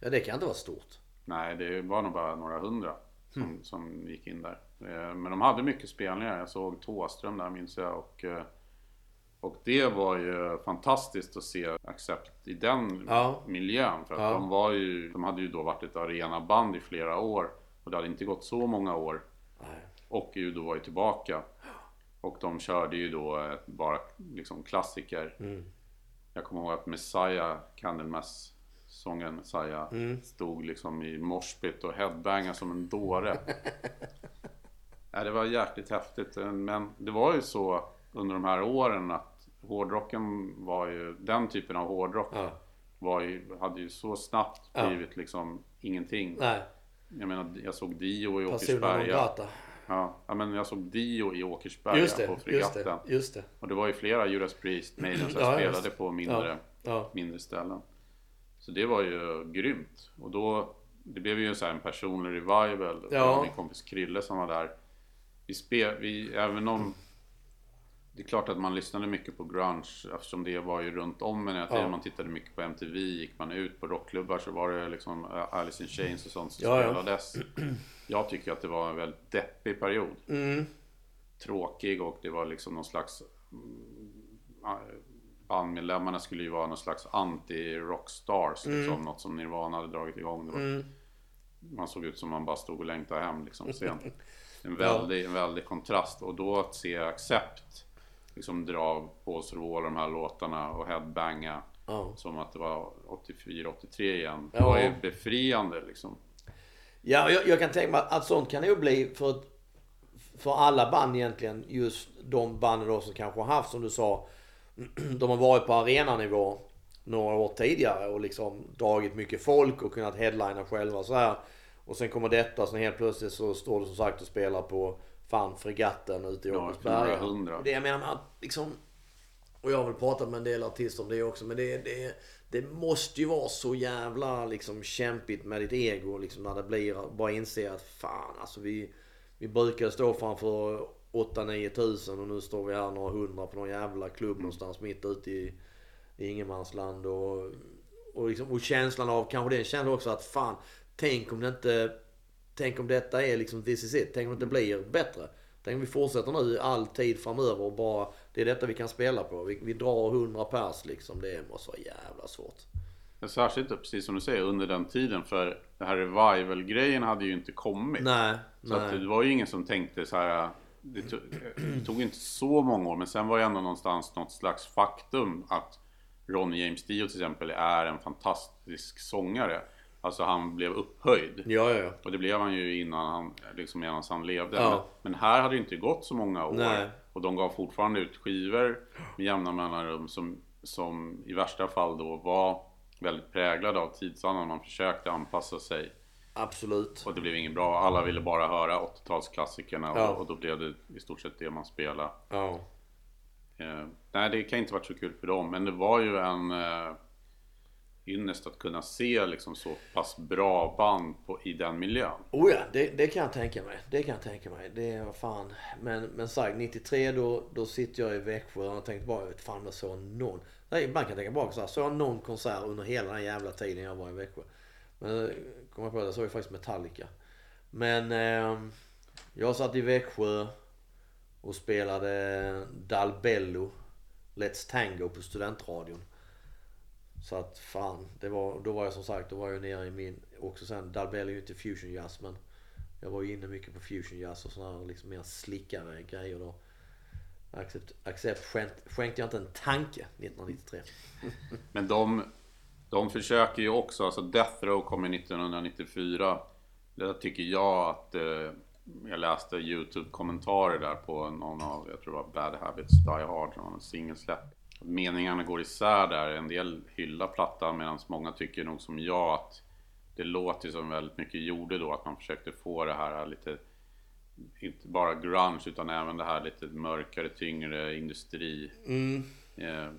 Ja, det kan inte vara stort. Nej, det var nog bara några hundra som, som gick in där. Eh, Men de hade mycket spelningar. Jag såg Tåström där minns jag. Och, eh, och det var ju fantastiskt att se Accept i den Ja. miljön. För att Ja. de, var ju, de hade ju då varit ett arenaband i flera år. Och det hade inte gått så många år. Nej. Och Udo var ju tillbaka. Och de körde ju då bara liksom klassiker. Mm. Jag kommer ihåg att Messiah, Candlemass sången Messiah Mm. stod liksom i morspit och headbangade som en dåre. ja, det var jäkligt häftigt. Men det var ju så under de här åren att hårdrocken var ju, den typen av hårdrock Ja. var ju, hade ju så snabbt Ja. blivit liksom ingenting. Nej, Jag menar, jag såg Dio i Åkersberga. Ja, ja, men jag såg Dio i Åkersberga Just det, på just fregatten. det, just det. Och det var ju flera Judas Priest Maiden som Ja, spelade just. på mindre, mindre ställen. Så det var ju grymt. Och då, det blev ju så här en personlig revival. Ja. min kompis Krille som var där. Vi spel, vi, även om det är klart att man lyssnade mycket på grunge eftersom det var ju runt om en. Ja. Ja. Man tittade mycket på MTV, gick man ut på rockklubbar så var det liksom äh, Alice in Chains och sånt som Ja, ja. spelades. Jag tycker att det var en väldigt deppig period. Mm. Tråkig och det var liksom någon slags mm, bandmedlemmarna skulle ju vara någon slags anti-rockstars. Liksom, något som Nirvana hade dragit igång. Var, Mm. Man såg ut som man bara stod och längtade hem liksom sent. En väldig, en väldig kontrast. Och då att se Accept liksom dra på sig alla de här låtarna och headbanga Ja. som att det var 84-83 igen. Det Ja. var ju befriande liksom. Ja, jag, jag kan tänka mig att sånt kan nog bli för, för alla band egentligen. Just de banden då som kanske har haft, som du sa, de har varit på arenanivå några år tidigare och liksom dragit mycket folk och kunnat headlina själva och så här. Och sen kommer detta, sen helt plötsligt så står du som sagt och spelar på fan fregatten ute i Ja, Åkersberga. hundra. Det jag menar med att liksom och jag har väl pratat med en del artister om det också. Men det, det, det måste ju vara så jävla liksom kämpigt med ditt ego. Liksom när det blir, bara inse att fan alltså vi, vi brukade stå framför 8-9 tusen och nu står vi här några hundra på någon jävla klubb någonstans mitt ute i, i ingenmansland. Och, och, liksom, och känslan av, kanske den känslan också att fan, tänk om det inte Tänk om detta är liksom this is it. Tänk om det blir bättre. Tänk om vi fortsätter nu all tid framöver och bara det är detta vi kan spela på. Vi, vi drar 100 pers liksom. Det måste vara jävla svårt. Men Särskilt precis som du säger under den tiden för det här revival-grejen hade ju inte kommit. Nej, Så att nej. det var ju ingen som tänkte så här. Det tog, det tog inte så många år men sen var det ändå någonstans något slags faktum att Ronny James Dio till exempel är en fantastisk sångare. Alltså han blev upphöjd. Ja, ja, ja. Och det blev han ju innan han, liksom medan han levde. Ja. Men, men här hade det inte gått så många år. Nej. Och de gav fortfarande ut skivor med jämna mellanrum som, som i värsta fall då var väldigt präglade av tidsandan. Man försökte anpassa sig. Absolut. Och det blev inget bra. Alla ville bara höra 80-talsklassikerna Ja. och, och då blev det i stort sett det man spelade. Ja. Eh, nej, det kan inte varit så kul för dem. Men det var ju en eh, ynnest att kunna se liksom så pass bra band på, i den miljön. Oh ja, det, det kan jag tänka mig. Det kan jag tänka mig. Det var fan. Men, men sagt, 93 då, då sitter jag i Växjö och har tänkt bara, vet fan om jag såg någon. Nej, man kan tänka bak så här, såg jag någon konsert under hela den jävla tiden jag var i Växjö. Men eh, kom jag på det, jag såg jag faktiskt Metallica. Men eh, jag satt i Växjö och spelade Dalbello, Let's Tango på studentradion. Så att fan, det var, då var jag som sagt, då var jag nere i min, också sen, Dalbell är ju inte fusion jazz men jag var ju inne mycket på fusion jazz och sådana här liksom mer slickare grejer då. Accept, accept skänkt, skänkte jag inte en tanke 1993. Men de, de försöker ju också, alltså Death Row kom ju 1994. Det tycker jag att, eh, jag läste YouTube-kommentarer där på någon av, jag tror det var Bad Habits Die Hard, som en singelsläpp. Meningarna går isär där, en del hyllar plattan medan många tycker nog som jag att det låter som väldigt mycket gjorde då, att man försökte få det här lite inte bara grunge utan även det här lite mörkare, tyngre industri. Eh,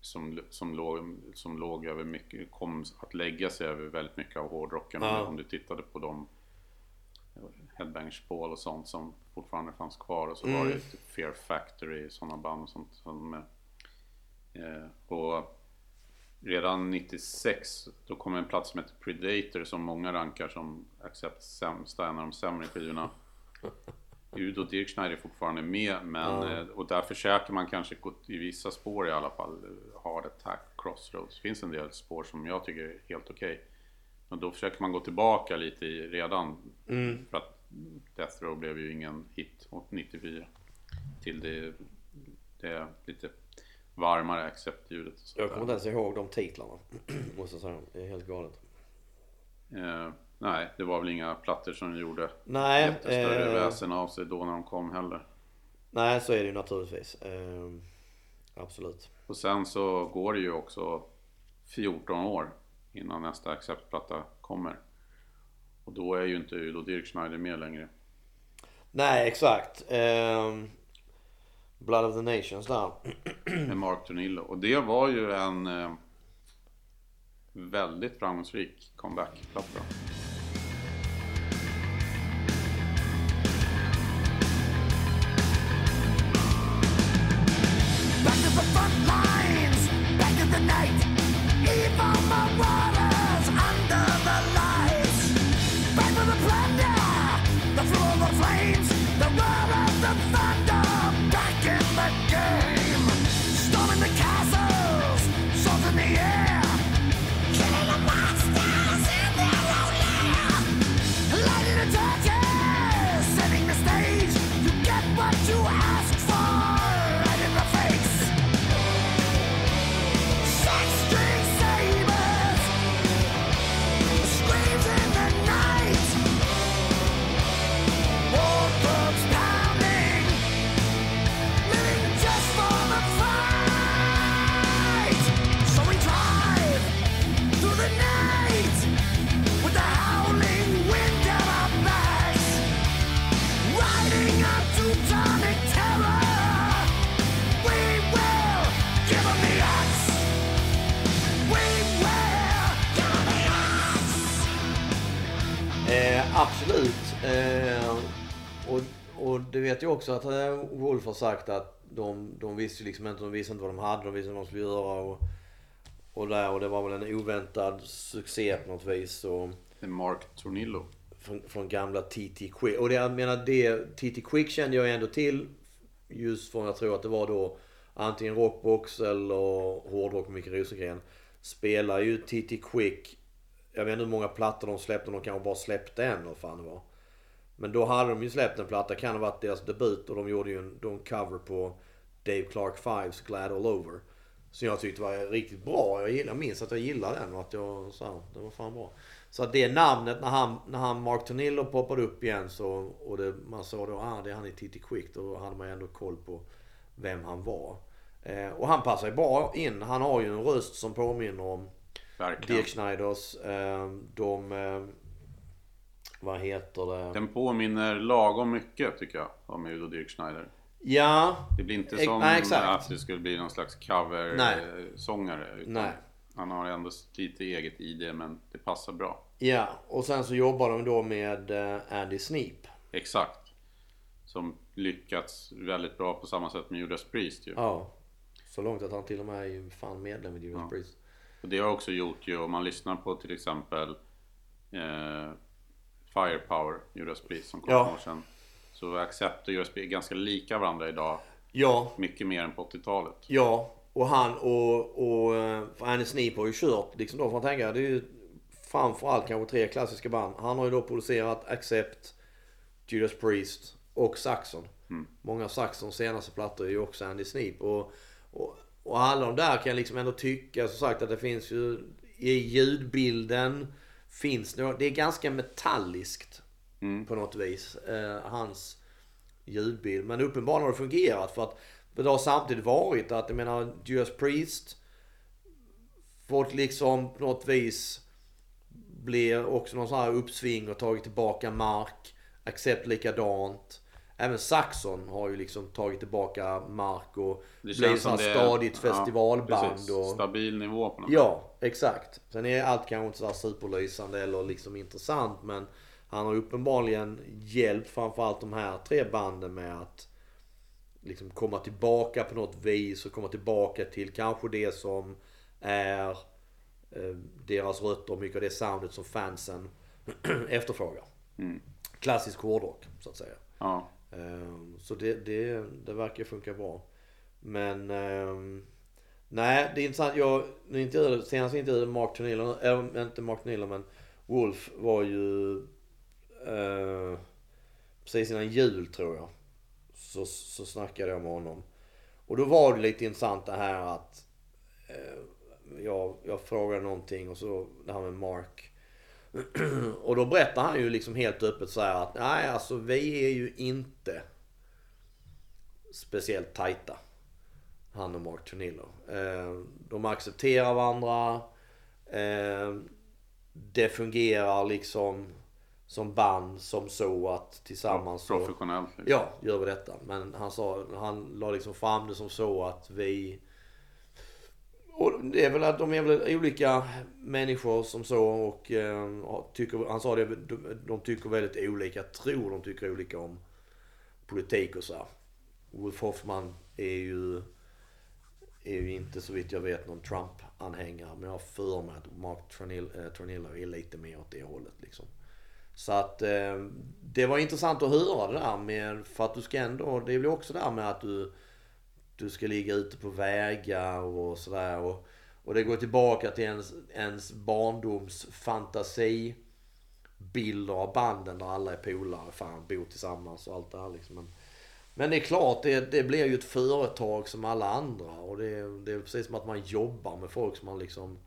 som, som, låg, som låg över mycket, kom att lägga sig över väldigt mycket av hårdrocken Ja. om du tittade på de Headbangers Ball och sånt som fortfarande fanns kvar. Och så var det typ Fear Factory, sådana band och sånt. Som, eh, och redan 96 då kom en plats som heter Predator som många rankar som Accept sämsta, en av de sämre skivorna. Udo Dirkschneider är fortfarande med men, eh, och där försöker man kanske gå i vissa spår i alla fall. eh, Hard Attack, Crossroads. Det finns en del spår som jag tycker är helt okej. Men då försöker man gå tillbaka lite i redan. För att Death Row blev ju ingen hit åt 94. Till det, det lite varmare accept-ljudet. och Jag kommer inte ens ihåg de titlarna. Måste jag säga. Det är helt galet. Eh, nej, det var väl inga plattor som gjorde Nej, jättestörre eh, väsen av sig då när de kom heller. Nej, så är det ju naturligtvis. Eh, absolut. Och sen så går det ju också 14 år innan nästa Accept-platta kommer. Och då är ju inte Udo Dirkschneider med längre. Nej, exakt. Eh, Blood of the Nations där. Med Mark Tornillo. Och det var ju en eh, väldigt framgångsrik comeback-platta. Vet jag också att eh, Wolf har sagt att de, de visste ju liksom inte, de visste inte vad de hade, de visste inte vad de skulle göra. Och, och, där, och det var väl en oväntad succé på något vis. Och, Mark Tornillo. från, från gamla TT Quick. Och det, jag menar det, TT Quick kände jag ändå till. Just från jag tror att det var då antingen Rockbox eller hårdrock med Micke Rosengren. Spelar ju TT Quick. Jag vet inte hur många plattor de släppte. De kanske bara släppte en eller fan det var. Men då hade de ju släppt en platta. Kan ha varit deras debut. Och de gjorde ju en, de cover på Dave Clark Fives Glad All Over. Som jag tyckte var riktigt bra. Jag, gillar, jag minns att jag gillade den och att jag sa det var fan bra. Så att det namnet när han, när han Mark Tornillo poppade upp igen så, och det, man såg då ah, det är han i TT Quick. Då hade man ändå koll på vem han var. Eh, och han passar ju bra in. Han har ju en röst som påminner om Verkligen. Dirk Schneiders. Eh, de... Vad heter det? Den påminner lagom mycket tycker jag om Udo Dirkschneider. Ja. Det blir inte som nej, att det skulle bli någon slags cover-sångare. Nej. Han har ändå lite eget i det men det passar bra. Ja. Och sen så jobbar de då med eh, Andy Sneap. Exakt. Som lyckats väldigt bra på samma sätt med Judas Priest ju. Ja. Så långt att han till och med är ju fan medlem i Judas Ja. Priest. Och det har också gjort ju om man lyssnar på till exempel eh, Firepower, Judas Priest som kom Ja. för år sedan. Så Accept och Judas Priest är ganska lika varandra idag. Ja. Mycket mer än på 80-talet. Ja. Och han och, och eh, Andy Sneap har ju kört liksom då får man tänka. Det är ju framförallt kanske tre klassiska band. Han har ju då producerat Accept, Judas Priest och Saxon. Många av Saxons senaste plattor är ju också Andy Sneap. Och, och, och alla de där kan jag liksom ändå tycka som sagt att det finns ju i ljudbilden finns det, det är ganska metalliskt på något vis. Eh, hans ljudbild. Men uppenbarligen har det fungerat för att det har samtidigt varit att jag menar Judas Priest fått liksom på något vis blir också någon sån här uppsving och tagit tillbaka mark. Accept likadant. Även Saxon har ju liksom tagit tillbaka mark och Det blivit det är- stadigt ja, festivalband. precis. och... Stabil nivå på något Ja, exakt. Sen är allt kanske inte så här superlysande eller liksom intressant men han har uppenbarligen hjälpt framförallt de här tre banden med att liksom komma tillbaka på något vis och komma tillbaka till kanske det som är eh, deras rötter och mycket av det soundet som fansen efterfrågar. Klassisk hårdrock så att säga. Ja. Ehm, Så det, det, det verkar funka bra. Men ehm, nej, det är intressant. Jag nu intervjuade, senast intervjuade Mark Tornillo, äh, inte Mark Tornillo men Wolf var ju eh, precis innan jul tror jag. Så, så snackade jag med honom. Och då var det lite intressant det här att eh, jag, jag frågade någonting och så det här med Mark. Och då berättar han ju liksom helt öppet så här att nej alltså vi är ju inte speciellt tajta. Han och Mark Tornillo. Eh, de accepterar varandra. Eh, det fungerar liksom som band som så att tillsammans så... Professionellt. liksom. Ja, gör vi detta. Men han sa, han la liksom fram det som så att vi... Och det är väl att de är väl olika människor som så och eh, tycker, han sa det, de, de tycker väldigt olika, tror de tycker olika om politik och så här. Wolf Hoffman är ju, är ju inte så vitt jag vet någon Trump-anhängare. Men jag har för mig att Mark Tornillo, eh, är lite mer åt det hållet liksom. Så att eh, det var intressant att höra det där med, för att du ska ändå, det blir också det där med att du, du ska ligga ute på vägar och sådär. Och, och det går tillbaka till ens, ens barndoms fantasi bilder av banden där alla är polare, fan bor tillsammans och allt det här liksom. Men, men det är klart, det, det blir ju ett företag som alla andra och det, det är precis som att man jobbar med folk som man liksom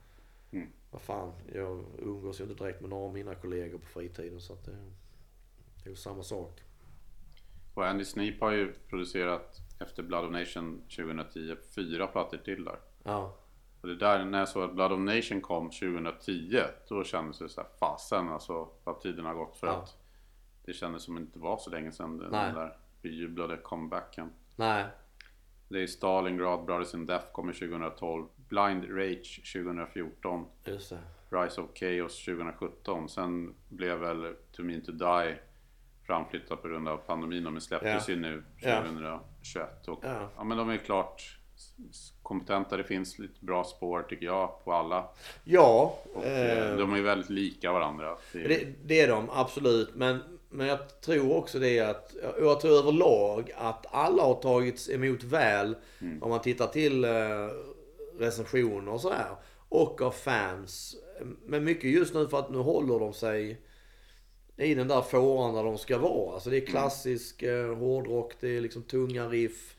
vad fan, jag umgås ju inte direkt med några av mina kollegor på fritiden så att det, det är ju samma sak. Och Andy Sneap har ju producerat efter Blood of Nation 2010 fyra plattor till där. Ja. Och det där, när jag såg att Blood of Nation kom 2010, då kändes det så här fasen alltså vad tiden har gått för Ja. att det kändes som det inte var så länge sedan den Nej. där bejublade comebacken. Nej. Det är Stalingrad, Brothers in Death kommer 2012, Blind Rage 2014, Just det. Rise of Chaos 2017. Sen blev väl To Mean To Die framflyttat på grund av pandemin men släpptes Ja. ju nu Ja. 2021. Och, Ja. ja. men de är klart kompetenta. Det finns lite bra spår tycker jag på alla. Ja. Och, eh, eh, de är väldigt lika varandra. Det, det är de absolut. Men, men jag tror också det att, jag tror överlag att alla har tagits emot väl. Om man tittar till eh, recensioner och sådär. Och av fans. Men mycket just nu för att nu håller de sig i den där fåran där de ska vara. Alltså det är klassisk eh, hårdrock, det är liksom tunga riff.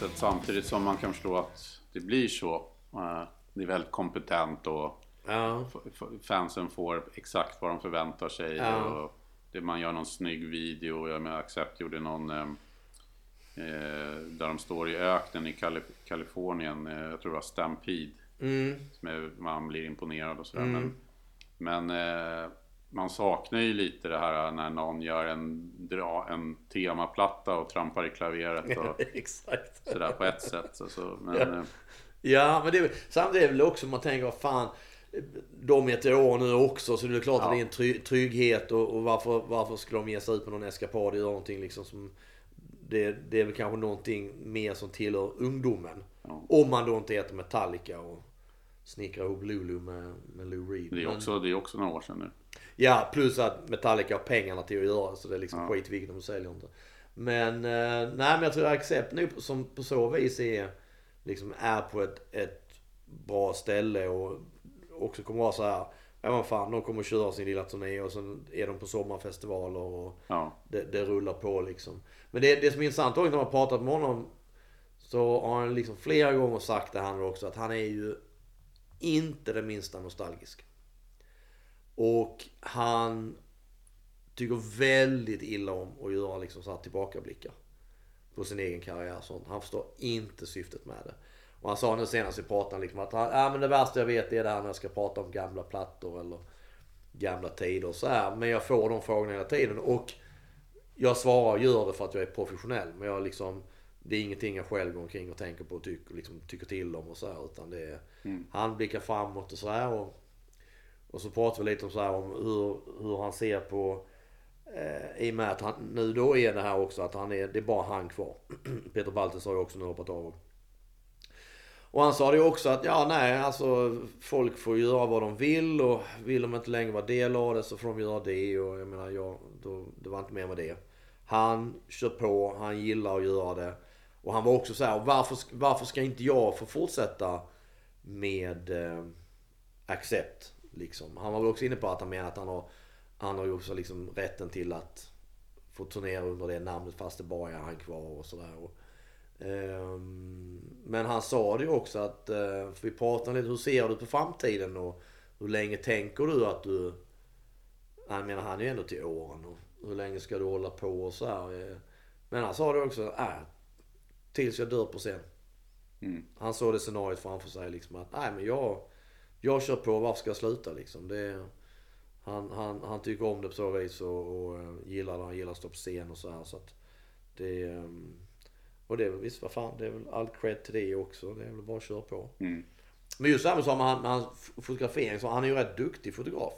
Sätt samtidigt som man kan förstå att det blir så. Eh, Det är väldigt kompetent och Ja. fansen får exakt vad de förväntar sig. Ja. Och det, man gör någon snygg video. Jag menar, Accept gjorde någon eh, eh, där de står i öknen i Kali- Kalifornien. Eh, jag tror det var Stampede. Mm. Som är, man blir imponerad och sådär. Men, men eh, man saknar ju lite det här när någon gör en, dra, en temaplatta och trampar i klaveret och Exakt. sådär på ett sätt. Alltså, men, Ja. eh, Ja, men det, samtidigt är det väl också man tänker, vad fan, de är ett år nu också så det är klart att Ja. det är en try, trygghet och, och varför, varför skulle de ge sig ut på någon eskapad och göra någonting liksom som det, det är väl kanske någonting mer som tillhör ungdomen. Ja. Om man då inte heter Metallica och snickrar ihop Lulu med, med Lou Reed. det, är Men- också, det är också några år sedan nu. Ja, plus att Metallica har pengarna till att göra så det är liksom Ja. skitviktigt, de säljer inte. Men, eh, nej men jag tror att Accept nu som på så vis är, liksom är på ett, ett bra ställe och också kommer vara så här. Ja men fan, de kommer köra sin lilla turné och sen är de på sommarfestivaler och Ja. det, det rullar på liksom. Men det, det som är intressant också när man har pratat med honom så har han liksom flera gånger sagt det han också att han är ju inte det minsta nostalgisk. Och han tycker väldigt illa om att göra liksom så här tillbakablickar på sin egen karriär och sånt. Han förstår inte syftet med det. Och han sa nu senast vi pratade liksom att han, ja, men det värsta jag vet är det här när jag ska prata om gamla plattor eller gamla tider och så här. Men jag får de frågorna hela tiden och jag svarar och gör det för att jag är professionell. Men jag liksom, det är ingenting jag själv går omkring och tänker på och tycker, liksom, tycker till om och så här. Utan det är, han blickar framåt och så här. Och, och så pratar vi lite om så här om hur, hur han ser på Eh, I och med att han nu då är det här också att han är, det är bara han kvar. Peter Baltes har ju också nu hoppat av. Och han sa det ju också att ja nej alltså folk får göra vad de vill och vill de inte längre vara del av det så får de göra det och jag menar jag, då, det var inte mer med det. Han kör på, han gillar att göra det. Och han var också så här, varför, varför ska inte jag få fortsätta med eh, Accept? Liksom. Han var väl också inne på att han menar att han har, han har ju också liksom rätten till att få turnera under det namnet fast det bara är han kvar och sådär. Ehm, men han sa det ju också att, eh, för vi pratade lite, hur ser du på framtiden och hur länge tänker du att du... Han menar han är ju ändå till åren och hur länge ska du hålla på och så här. eh. Men han sa det också, äh, tills jag dör på scen. Mm. Han såg det scenariot framför sig liksom att, nej men jag, jag kör på, varför ska jag sluta liksom? Det, han, han, han tycker om det på så vis och, och eh, gillar det. Han gillar att stå på scen och så här. Så att det, ehm, och det är väl visst, vad fan, det är väl all cred till det också. Det är väl bara att köra på. Mm. Men just det här med hans fotografering, så han är ju rätt duktig fotograf.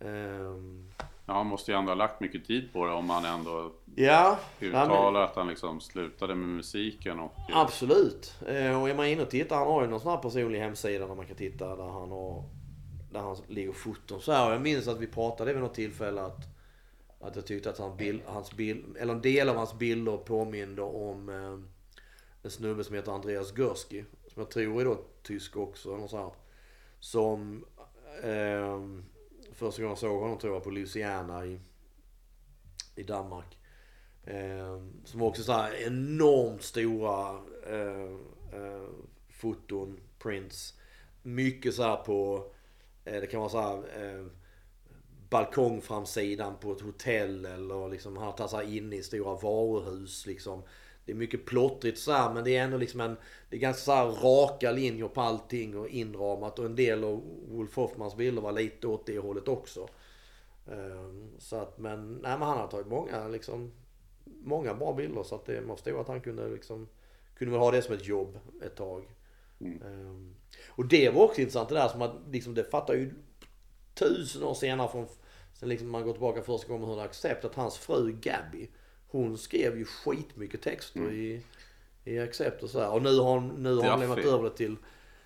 Ehm, Ja, han måste ju ändå ha lagt mycket tid på det om han ändå ja, ja, men- uttalar att han liksom slutade med musiken och... Absolut. Eh, Och är man inne och tittar, han har ju någon sån här personlig hemsida där man kan titta där han har där han ligger foton så här. Och jag minns att vi pratade vid något tillfälle att, att jag tyckte att hans bild, hans bild, eller en del av hans bilder påminde om eh, en snubbe som heter Andreas Görski. Som jag tror är då tysk också. Eller så här, som eh, första gången jag såg honom tror jag på Louisiana i, i Danmark. Eh, som också så här enormt stora eh, eh, foton, prints. Mycket så här på, eh, det kan vara så här eh, balkongframsidan på ett hotell eller liksom han tar sig in i stora varuhus liksom. Det är mycket plottrigt så här, men det är ändå liksom en, det är ganska så här raka linjer på allting och inramat och en del av Wolf Hoffmans bilder var lite åt det hållet också. Eh, Så att, men, nej men han har tagit många liksom många bra bilder så att det, man förstår att han kunde liksom kunde väl ha det som ett jobb ett tag. Ehm, och det var också intressant det där som att liksom det fattar ju tusen år senare från sen liksom man går tillbaka första gången hur det Accept att hans fru Gabby hon skrev ju skitmycket texter i, i Accept och sådär. Och nu har hon, nu har hon lämnat över det till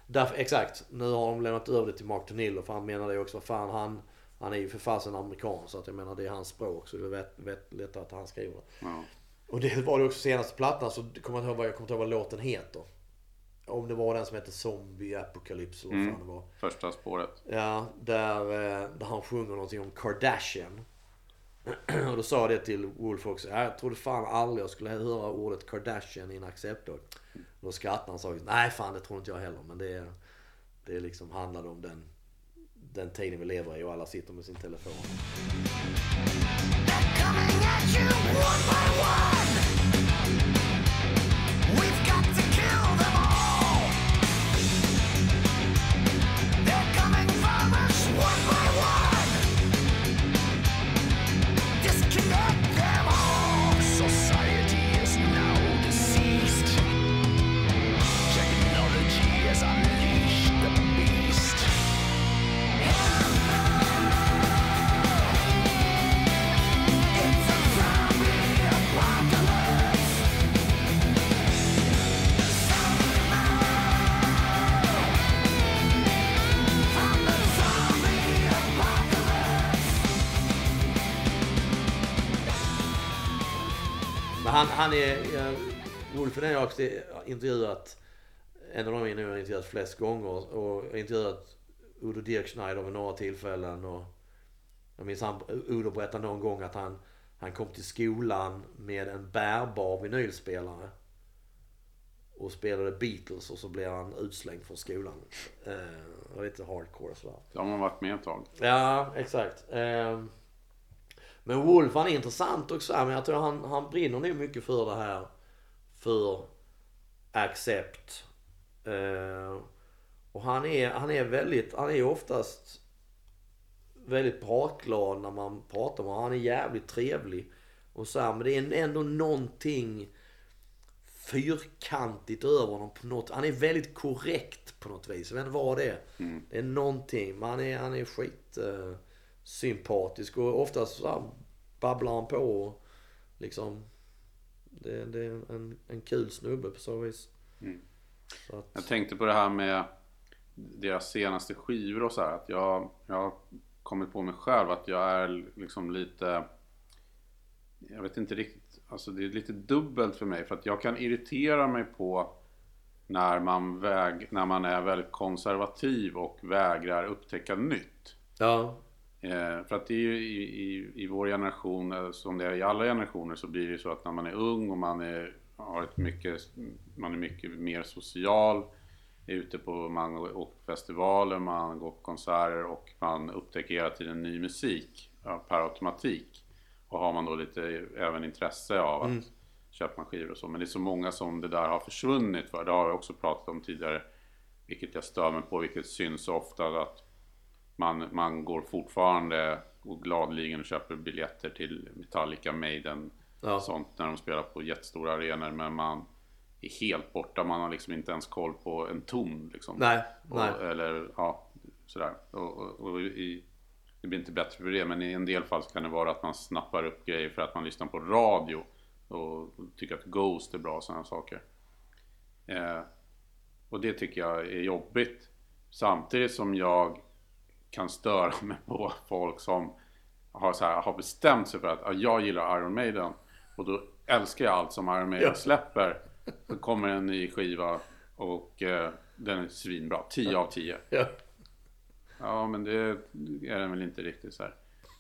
Duff, exakt. Nu har de lämnat över det till Mark Tonillo för han menar det också. Vad fan han, han är ju för fasen amerikan så att jag menar det är hans språk så det är vet, vet, lättare att han skriver det. Ja. Och det var det också senaste plattan så kommer jag inte ihåg vad, jag kommer inte ihåg vad låten heter. Om det var den som heter Zombie Apocalypse eller vad fan det var. Första spåret. Ja, där, eh, där han sjunger någonting om Kardashian. Och då sa jag det till Wolf också. Jag trodde fan aldrig jag skulle höra ordet Kardashian i en acceptord. Då skrattade han och sa nej fan det tror inte jag heller. Men det, det liksom handlade om den, den tiden vi lever i och alla sitter med sin telefon. Han, han är... Wolfen har jag också intervjuat. En av de jag har intervjuat flest gånger. Och jag intervjuat Udo Dirkschneider vid några tillfällen. Och jag minns han, Udo berättade någon gång att han, han kom till skolan med en bärbar vinylspelare. Och spelade Beatles och så blev han utslängd från skolan. Eh, lite hardcore sådär. Det har man varit med ett tag. Ja, exakt. Ehm, Men Wolf han är intressant också. Men jag tror han, han brinner nog mycket för det här. För accept. Ehm, Och han är, han är väldigt, han är oftast väldigt pratglad när man pratar med honom. Han är jävligt trevlig. Och så här, men det är ändå någonting fyrkantigt över honom på något. Han är väldigt korrekt på något vis. Jag vet inte vad det är. Det är någonting. Men han är, han är skit eh, sympatisk och oftast så här babblar han på och liksom. Det, det är en, en kul snubbe på så vis. Så att, Jag tänkte på det här med deras senaste skivor och så här. Att jag, jag har kommit på mig själv att jag är liksom lite... Jag vet inte riktigt. Alltså det är lite dubbelt för mig. För att jag kan irritera mig på när man, väg, när man är väldigt konservativ och vägrar upptäcka nytt. ja. Eh, för att det är ju i, i, i vår generation, eh, som det är i alla generationer, så blir det ju så att när man är ung och man är, har ett mycket, man är mycket mer social, är ute på, man åker festivaler, man går på konserter och man upptäcker hela tiden ny musik per automatik. Och har man då lite även intresse av att köpa skivor och så. Men det är så många som det där har försvunnit för. Det har jag också pratat om tidigare. Vilket jag stör mig på, vilket syns ofta att man, man går fortfarande och gladligen och köper biljetter till Metallica, Maiden Ja. och sånt när de spelar på jättestora arenor. Men man är helt borta. Man har liksom inte ens koll på en ton. Liksom. Nej, och, nej. Eller ja, sådär. Och, och, och i, det blir inte bättre för det. Men i en del fall så kan det vara att man snappar upp grejer för att man lyssnar på radio. Och tycker att Ghost är bra och sådana saker. Eh, och det tycker jag är jobbigt. Samtidigt som jag kan störa mig på folk som har, så här, har bestämt sig för att ja, jag gillar Iron Maiden och då älskar jag allt som Iron Maiden Ja. släpper. Så kommer en ny skiva och eh, den är svinbra. 10 av 10. Ja. Ja men det är den väl inte riktigt så här.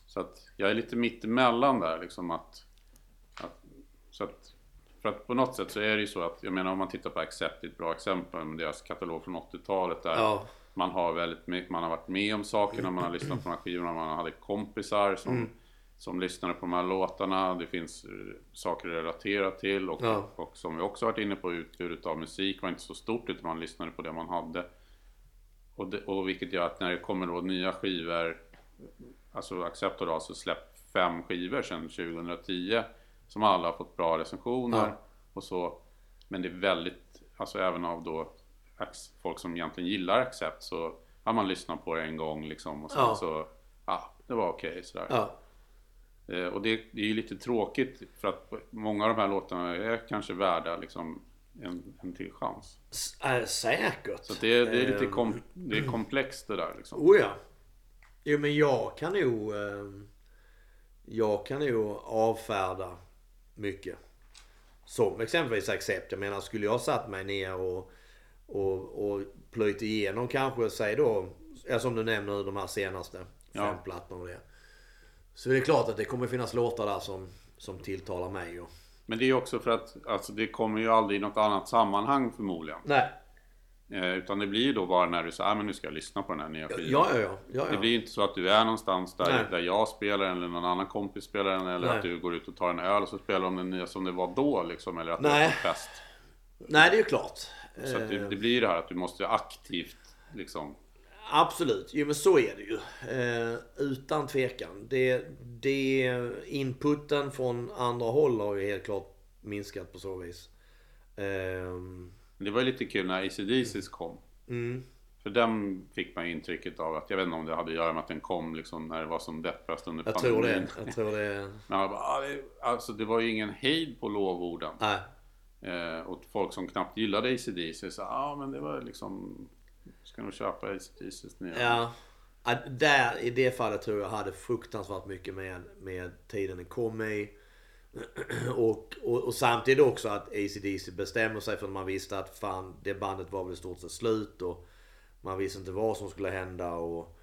Så att jag är lite mittemellan där liksom att, att, så att för att på något sätt så är det ju så att jag menar om man tittar på Accept, ett bra exempel med deras katalog från 80-talet där Ja. Man har väldigt mycket, man har varit med om sakerna, man har lyssnat på de här skivorna, man hade kompisar som, Mm. som lyssnade på de här låtarna. Det finns eh, saker att relatera till och, Ja. och som vi också varit inne på, utbudet av musik var inte så stort utan man lyssnade på det man hade. Och, det, och vilket gör att när det kommer då nya skivor, alltså Accept har alltså släppt fem skivor sedan 2010 som alla har fått bra recensioner Ja. och så. Men det är väldigt, alltså även av då folk som egentligen gillar Accept så har man lyssnat på det en gång liksom och sen Ja. så, ja, det var okej sådär. Ja. Eh, och det, det är ju lite tråkigt för att många av de här låtarna är kanske värda liksom en, en till chans. S- äh, säkert. Så det, är- det är lite Ehm, kom, det är komplext det där liksom. Oh ja. Jo men jag kan nog... Eh, jag kan nog avfärda mycket. Som exempelvis Accept. Jag menar skulle jag satt mig ner och, och, och plöjt igenom kanske, säg då, som du nämner de här senaste Ja. fem plattorna och det. Så det är klart att det kommer finnas låtar där som, som tilltalar mig. Och... Men det är också för att alltså, det kommer ju aldrig i något annat sammanhang förmodligen. Nej. Eh, utan det blir ju då bara när du säger ah, men nu ska jag lyssna på den här nya skivan. ja, ja. ja, Det ja. blir ju inte så att du är någonstans där, Nej. där jag spelar eller någon annan kompis spelar den eller Nej. att du går ut och tar en öl och så spelar de den nya som det var då liksom. Eller att det Nej. är på fest. Nej, det är ju klart. Så att det, Eh, det blir det här att du måste aktivt liksom. Absolut, jo men så är det ju. Eh, utan tvekan. Det, det, inputen från andra håll har ju helt klart minskat på så vis. Ehm, Det var ju lite kul när ACDC's kom. mm, För den fick man intrycket av att, jag vet inte om det hade att göra med att den kom liksom när det var som deppigast under jag pandemin. tror det. Jag tror det. Men bara, ah, alltså det var ju ingen hejd på lovorden. Nej. Eh, och folk som knappt gillade ACDC sa, ja ah, men det var liksom, ska nog köpa ACDC's nya. Ja. Ja, Där, i det fallet tror jag hade fruktansvärt mycket med, med tiden den kom i. och, och, och samtidigt också att ACDC bestämmer sig för att man visste att fan det bandet var väl i stort sett slut och man visste inte vad som skulle hända och,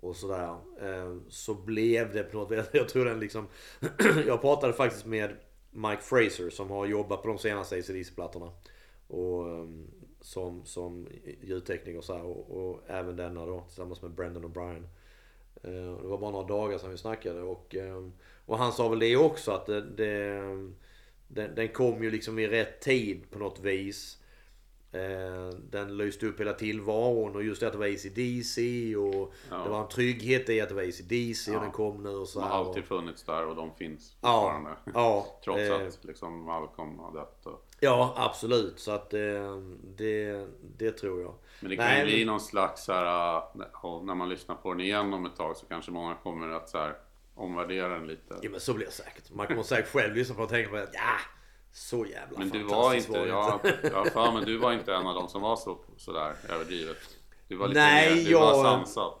och sådär. Eh, så blev det på något vis. Jag tror den liksom... jag pratade faktiskt med Mike Fraser som har jobbat på de senaste ACDC-plattorna. Och ehm, som, som ljudtekniker och så här, och, och även denna då tillsammans med Brendan O'Brien. Eh, Brian. Det var bara några dagar sedan vi snackade och, ehm, och han sa väl det också att det, det, ehm, den, den kom ju liksom i rätt tid på något vis. Eh, Den lyste upp hela tillvaron och just det att det var ACDC och Ja. det var en trygghet i att det var ACDC och Ja. den kom nu och så De har och- alltid funnits där och de finns fortfarande. ja, Trots eh, att liksom Malcolm har dött. Och... Ja, absolut. Så att eh, det, det tror jag. Men det kan Nej, ju bli men- någon slags så här, och när man lyssnar på den igen om ett tag så kanske många kommer att så här, omvärdera den lite. Ja men så blir det säkert. Man kommer säkert själv lyssna på och tänka på att ja, så jävla Men du var inte, det jag, jag har för mig, du var inte en av de som var så sådär överdrivet. Du var lite Nej, mer, du jag- var sansad.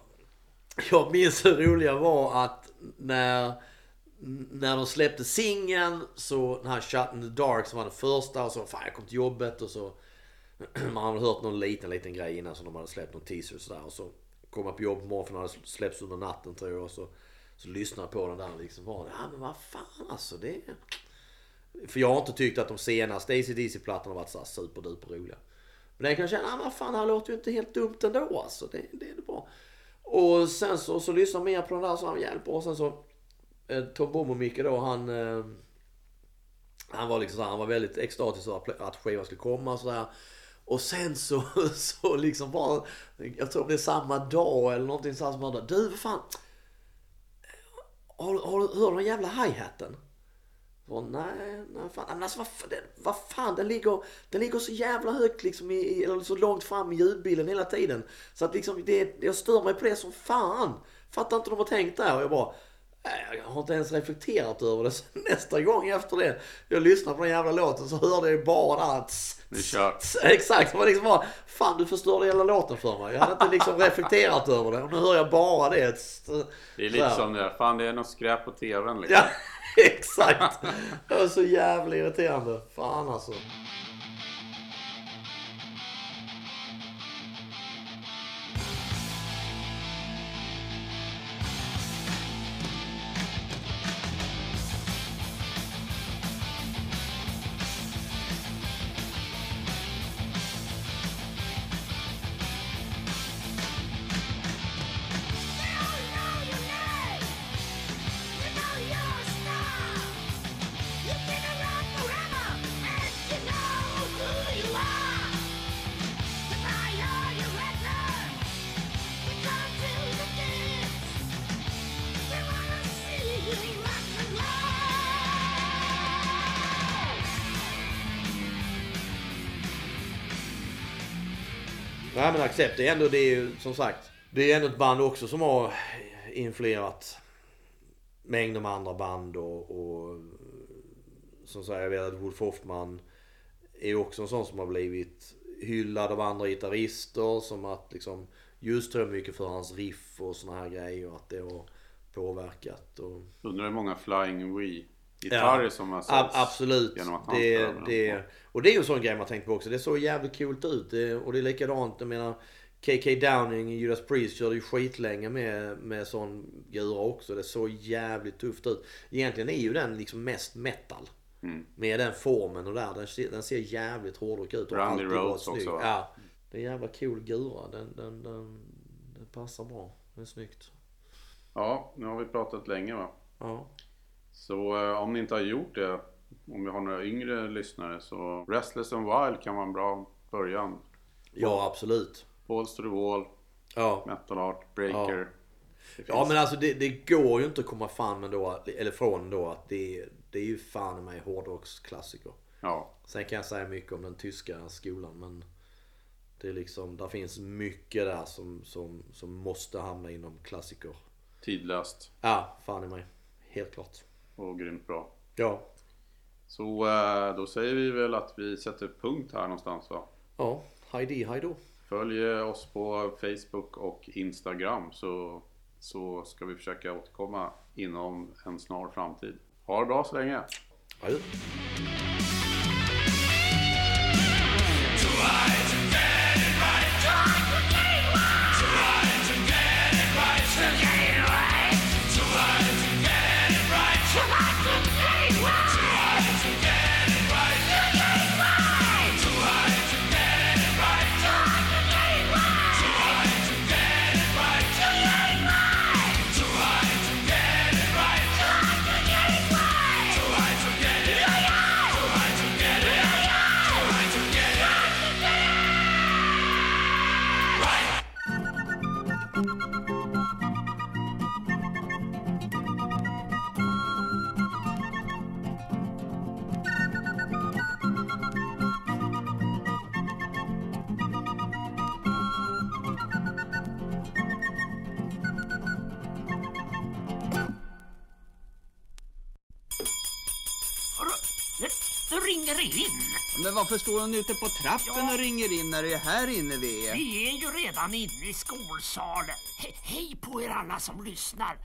Jag minns det roliga var att när, när de släppte singeln så den här Shut in the Dark som var den första och så fan jag kom till jobbet och så man hade hört någon liten liten grej innan som de hade släppt någon teaser och sådär och så kom jag på jobb på morgonen för den hade släppts under natten tror jag och så, så lyssnade jag på den där liksom var det, ja men vad fan alltså det för jag har inte tyckt att de senaste AC/DC-plattorna varit såhär superduper roliga. Men den kan jag känna, ah, men fan det här låter ju inte helt dumt ändå alltså. Det, det är bra. Och sen så, så lyssnar mer på den där så han hjälper och sen så eh, Tom Bom och Micke då han eh, Han var liksom så här, han var väldigt extatisk över att- att skivan skulle komma och sådär. Och sen så, så liksom bara, jag tror det är samma dag eller någonting sånt som han du vad fan. Har, du- har, du- hör du den jävla hi-haten? Och nej, nej fan. Men alltså vad, fan- den, vad fan, den ligger, den ligger så jävla högt liksom i, eller så långt fram i ljudbilden hela tiden. Så att liksom, det, jag stör mig på det som fan. Fattar inte de har tänkt där. Och jag bara, jag har inte ens reflekterat över det. Så nästa gång efter det, jag lyssnade på den jävla låten så hörde jag bara där att är kört. Exakt, det var liksom bara, fan du förstörde hela låten för mig. Jag hade inte liksom reflekterat över det. Och nu hör jag bara det. Det är lite som det där, fan det är något skräp på tvn liksom. Ja, exakt. Det var så jävla irriterande. Fan alltså. Nej men Accept, det är ändå, det är ju som sagt. Det är ändå ett band också som har influerat mängder med andra band och, och som sagt, jag vet att Wolf Hoffman är ju också en sån som har blivit hyllad av andra gitarrister som att liksom just tror jag mycket för hans riff och såna här grejer och att det har påverkat. Och, Undrar hur många Flying We. Wii-gitarrer Ja. som har sålts absolut. genom att Det, det, och det är ju en sån grej man tänkt på också. Det såg jävligt coolt ut. Det, och det är likadant, jag menar KK Downing Judas Priest körde ju skitlänge med, med sån gura också. Det såg jävligt tufft ut. Egentligen är ju den liksom mest metal. Mm. Med den formen och där. Den, ser- den ser jävligt hårdrock ut. och Randy Rhodes också, va? Ja. Det är en jävla cool gura. Den, den, den, den passar bra. Den är snyggt. Ja, nu har vi pratat länge va. Ja. Så eh, om ni inte har gjort det, om vi har några yngre lyssnare så Restless and Wild kan vara en bra början. ja, absolut. Balls to the Wall, Ja. Metal Art, Breaker. Ja finns- men alltså det, det går ju inte att komma fram med då, eller från då att det, det är ju fan i mig hårdrocksklassiker. ja, Sen kan jag säga mycket om den tyska skolan men det är liksom, där finns mycket där som, som, som måste hamna inom klassiker. tidlöst Ja, fan i mig. Helt klart. Och grymt bra. Ja. Så eh, då säger vi väl att vi sätter punkt här någonstans va. Ja, Heidi, hejdå. Följ eh, oss på Facebook och Instagram så, så ska vi försöka återkomma inom en snar framtid. Ha det bra så länge! Adjö. Varför står hon ute på trappen och ringer in när det är här inne vi är? Vi är ju redan inne i skolsalen. He hej på er alla som lyssnar.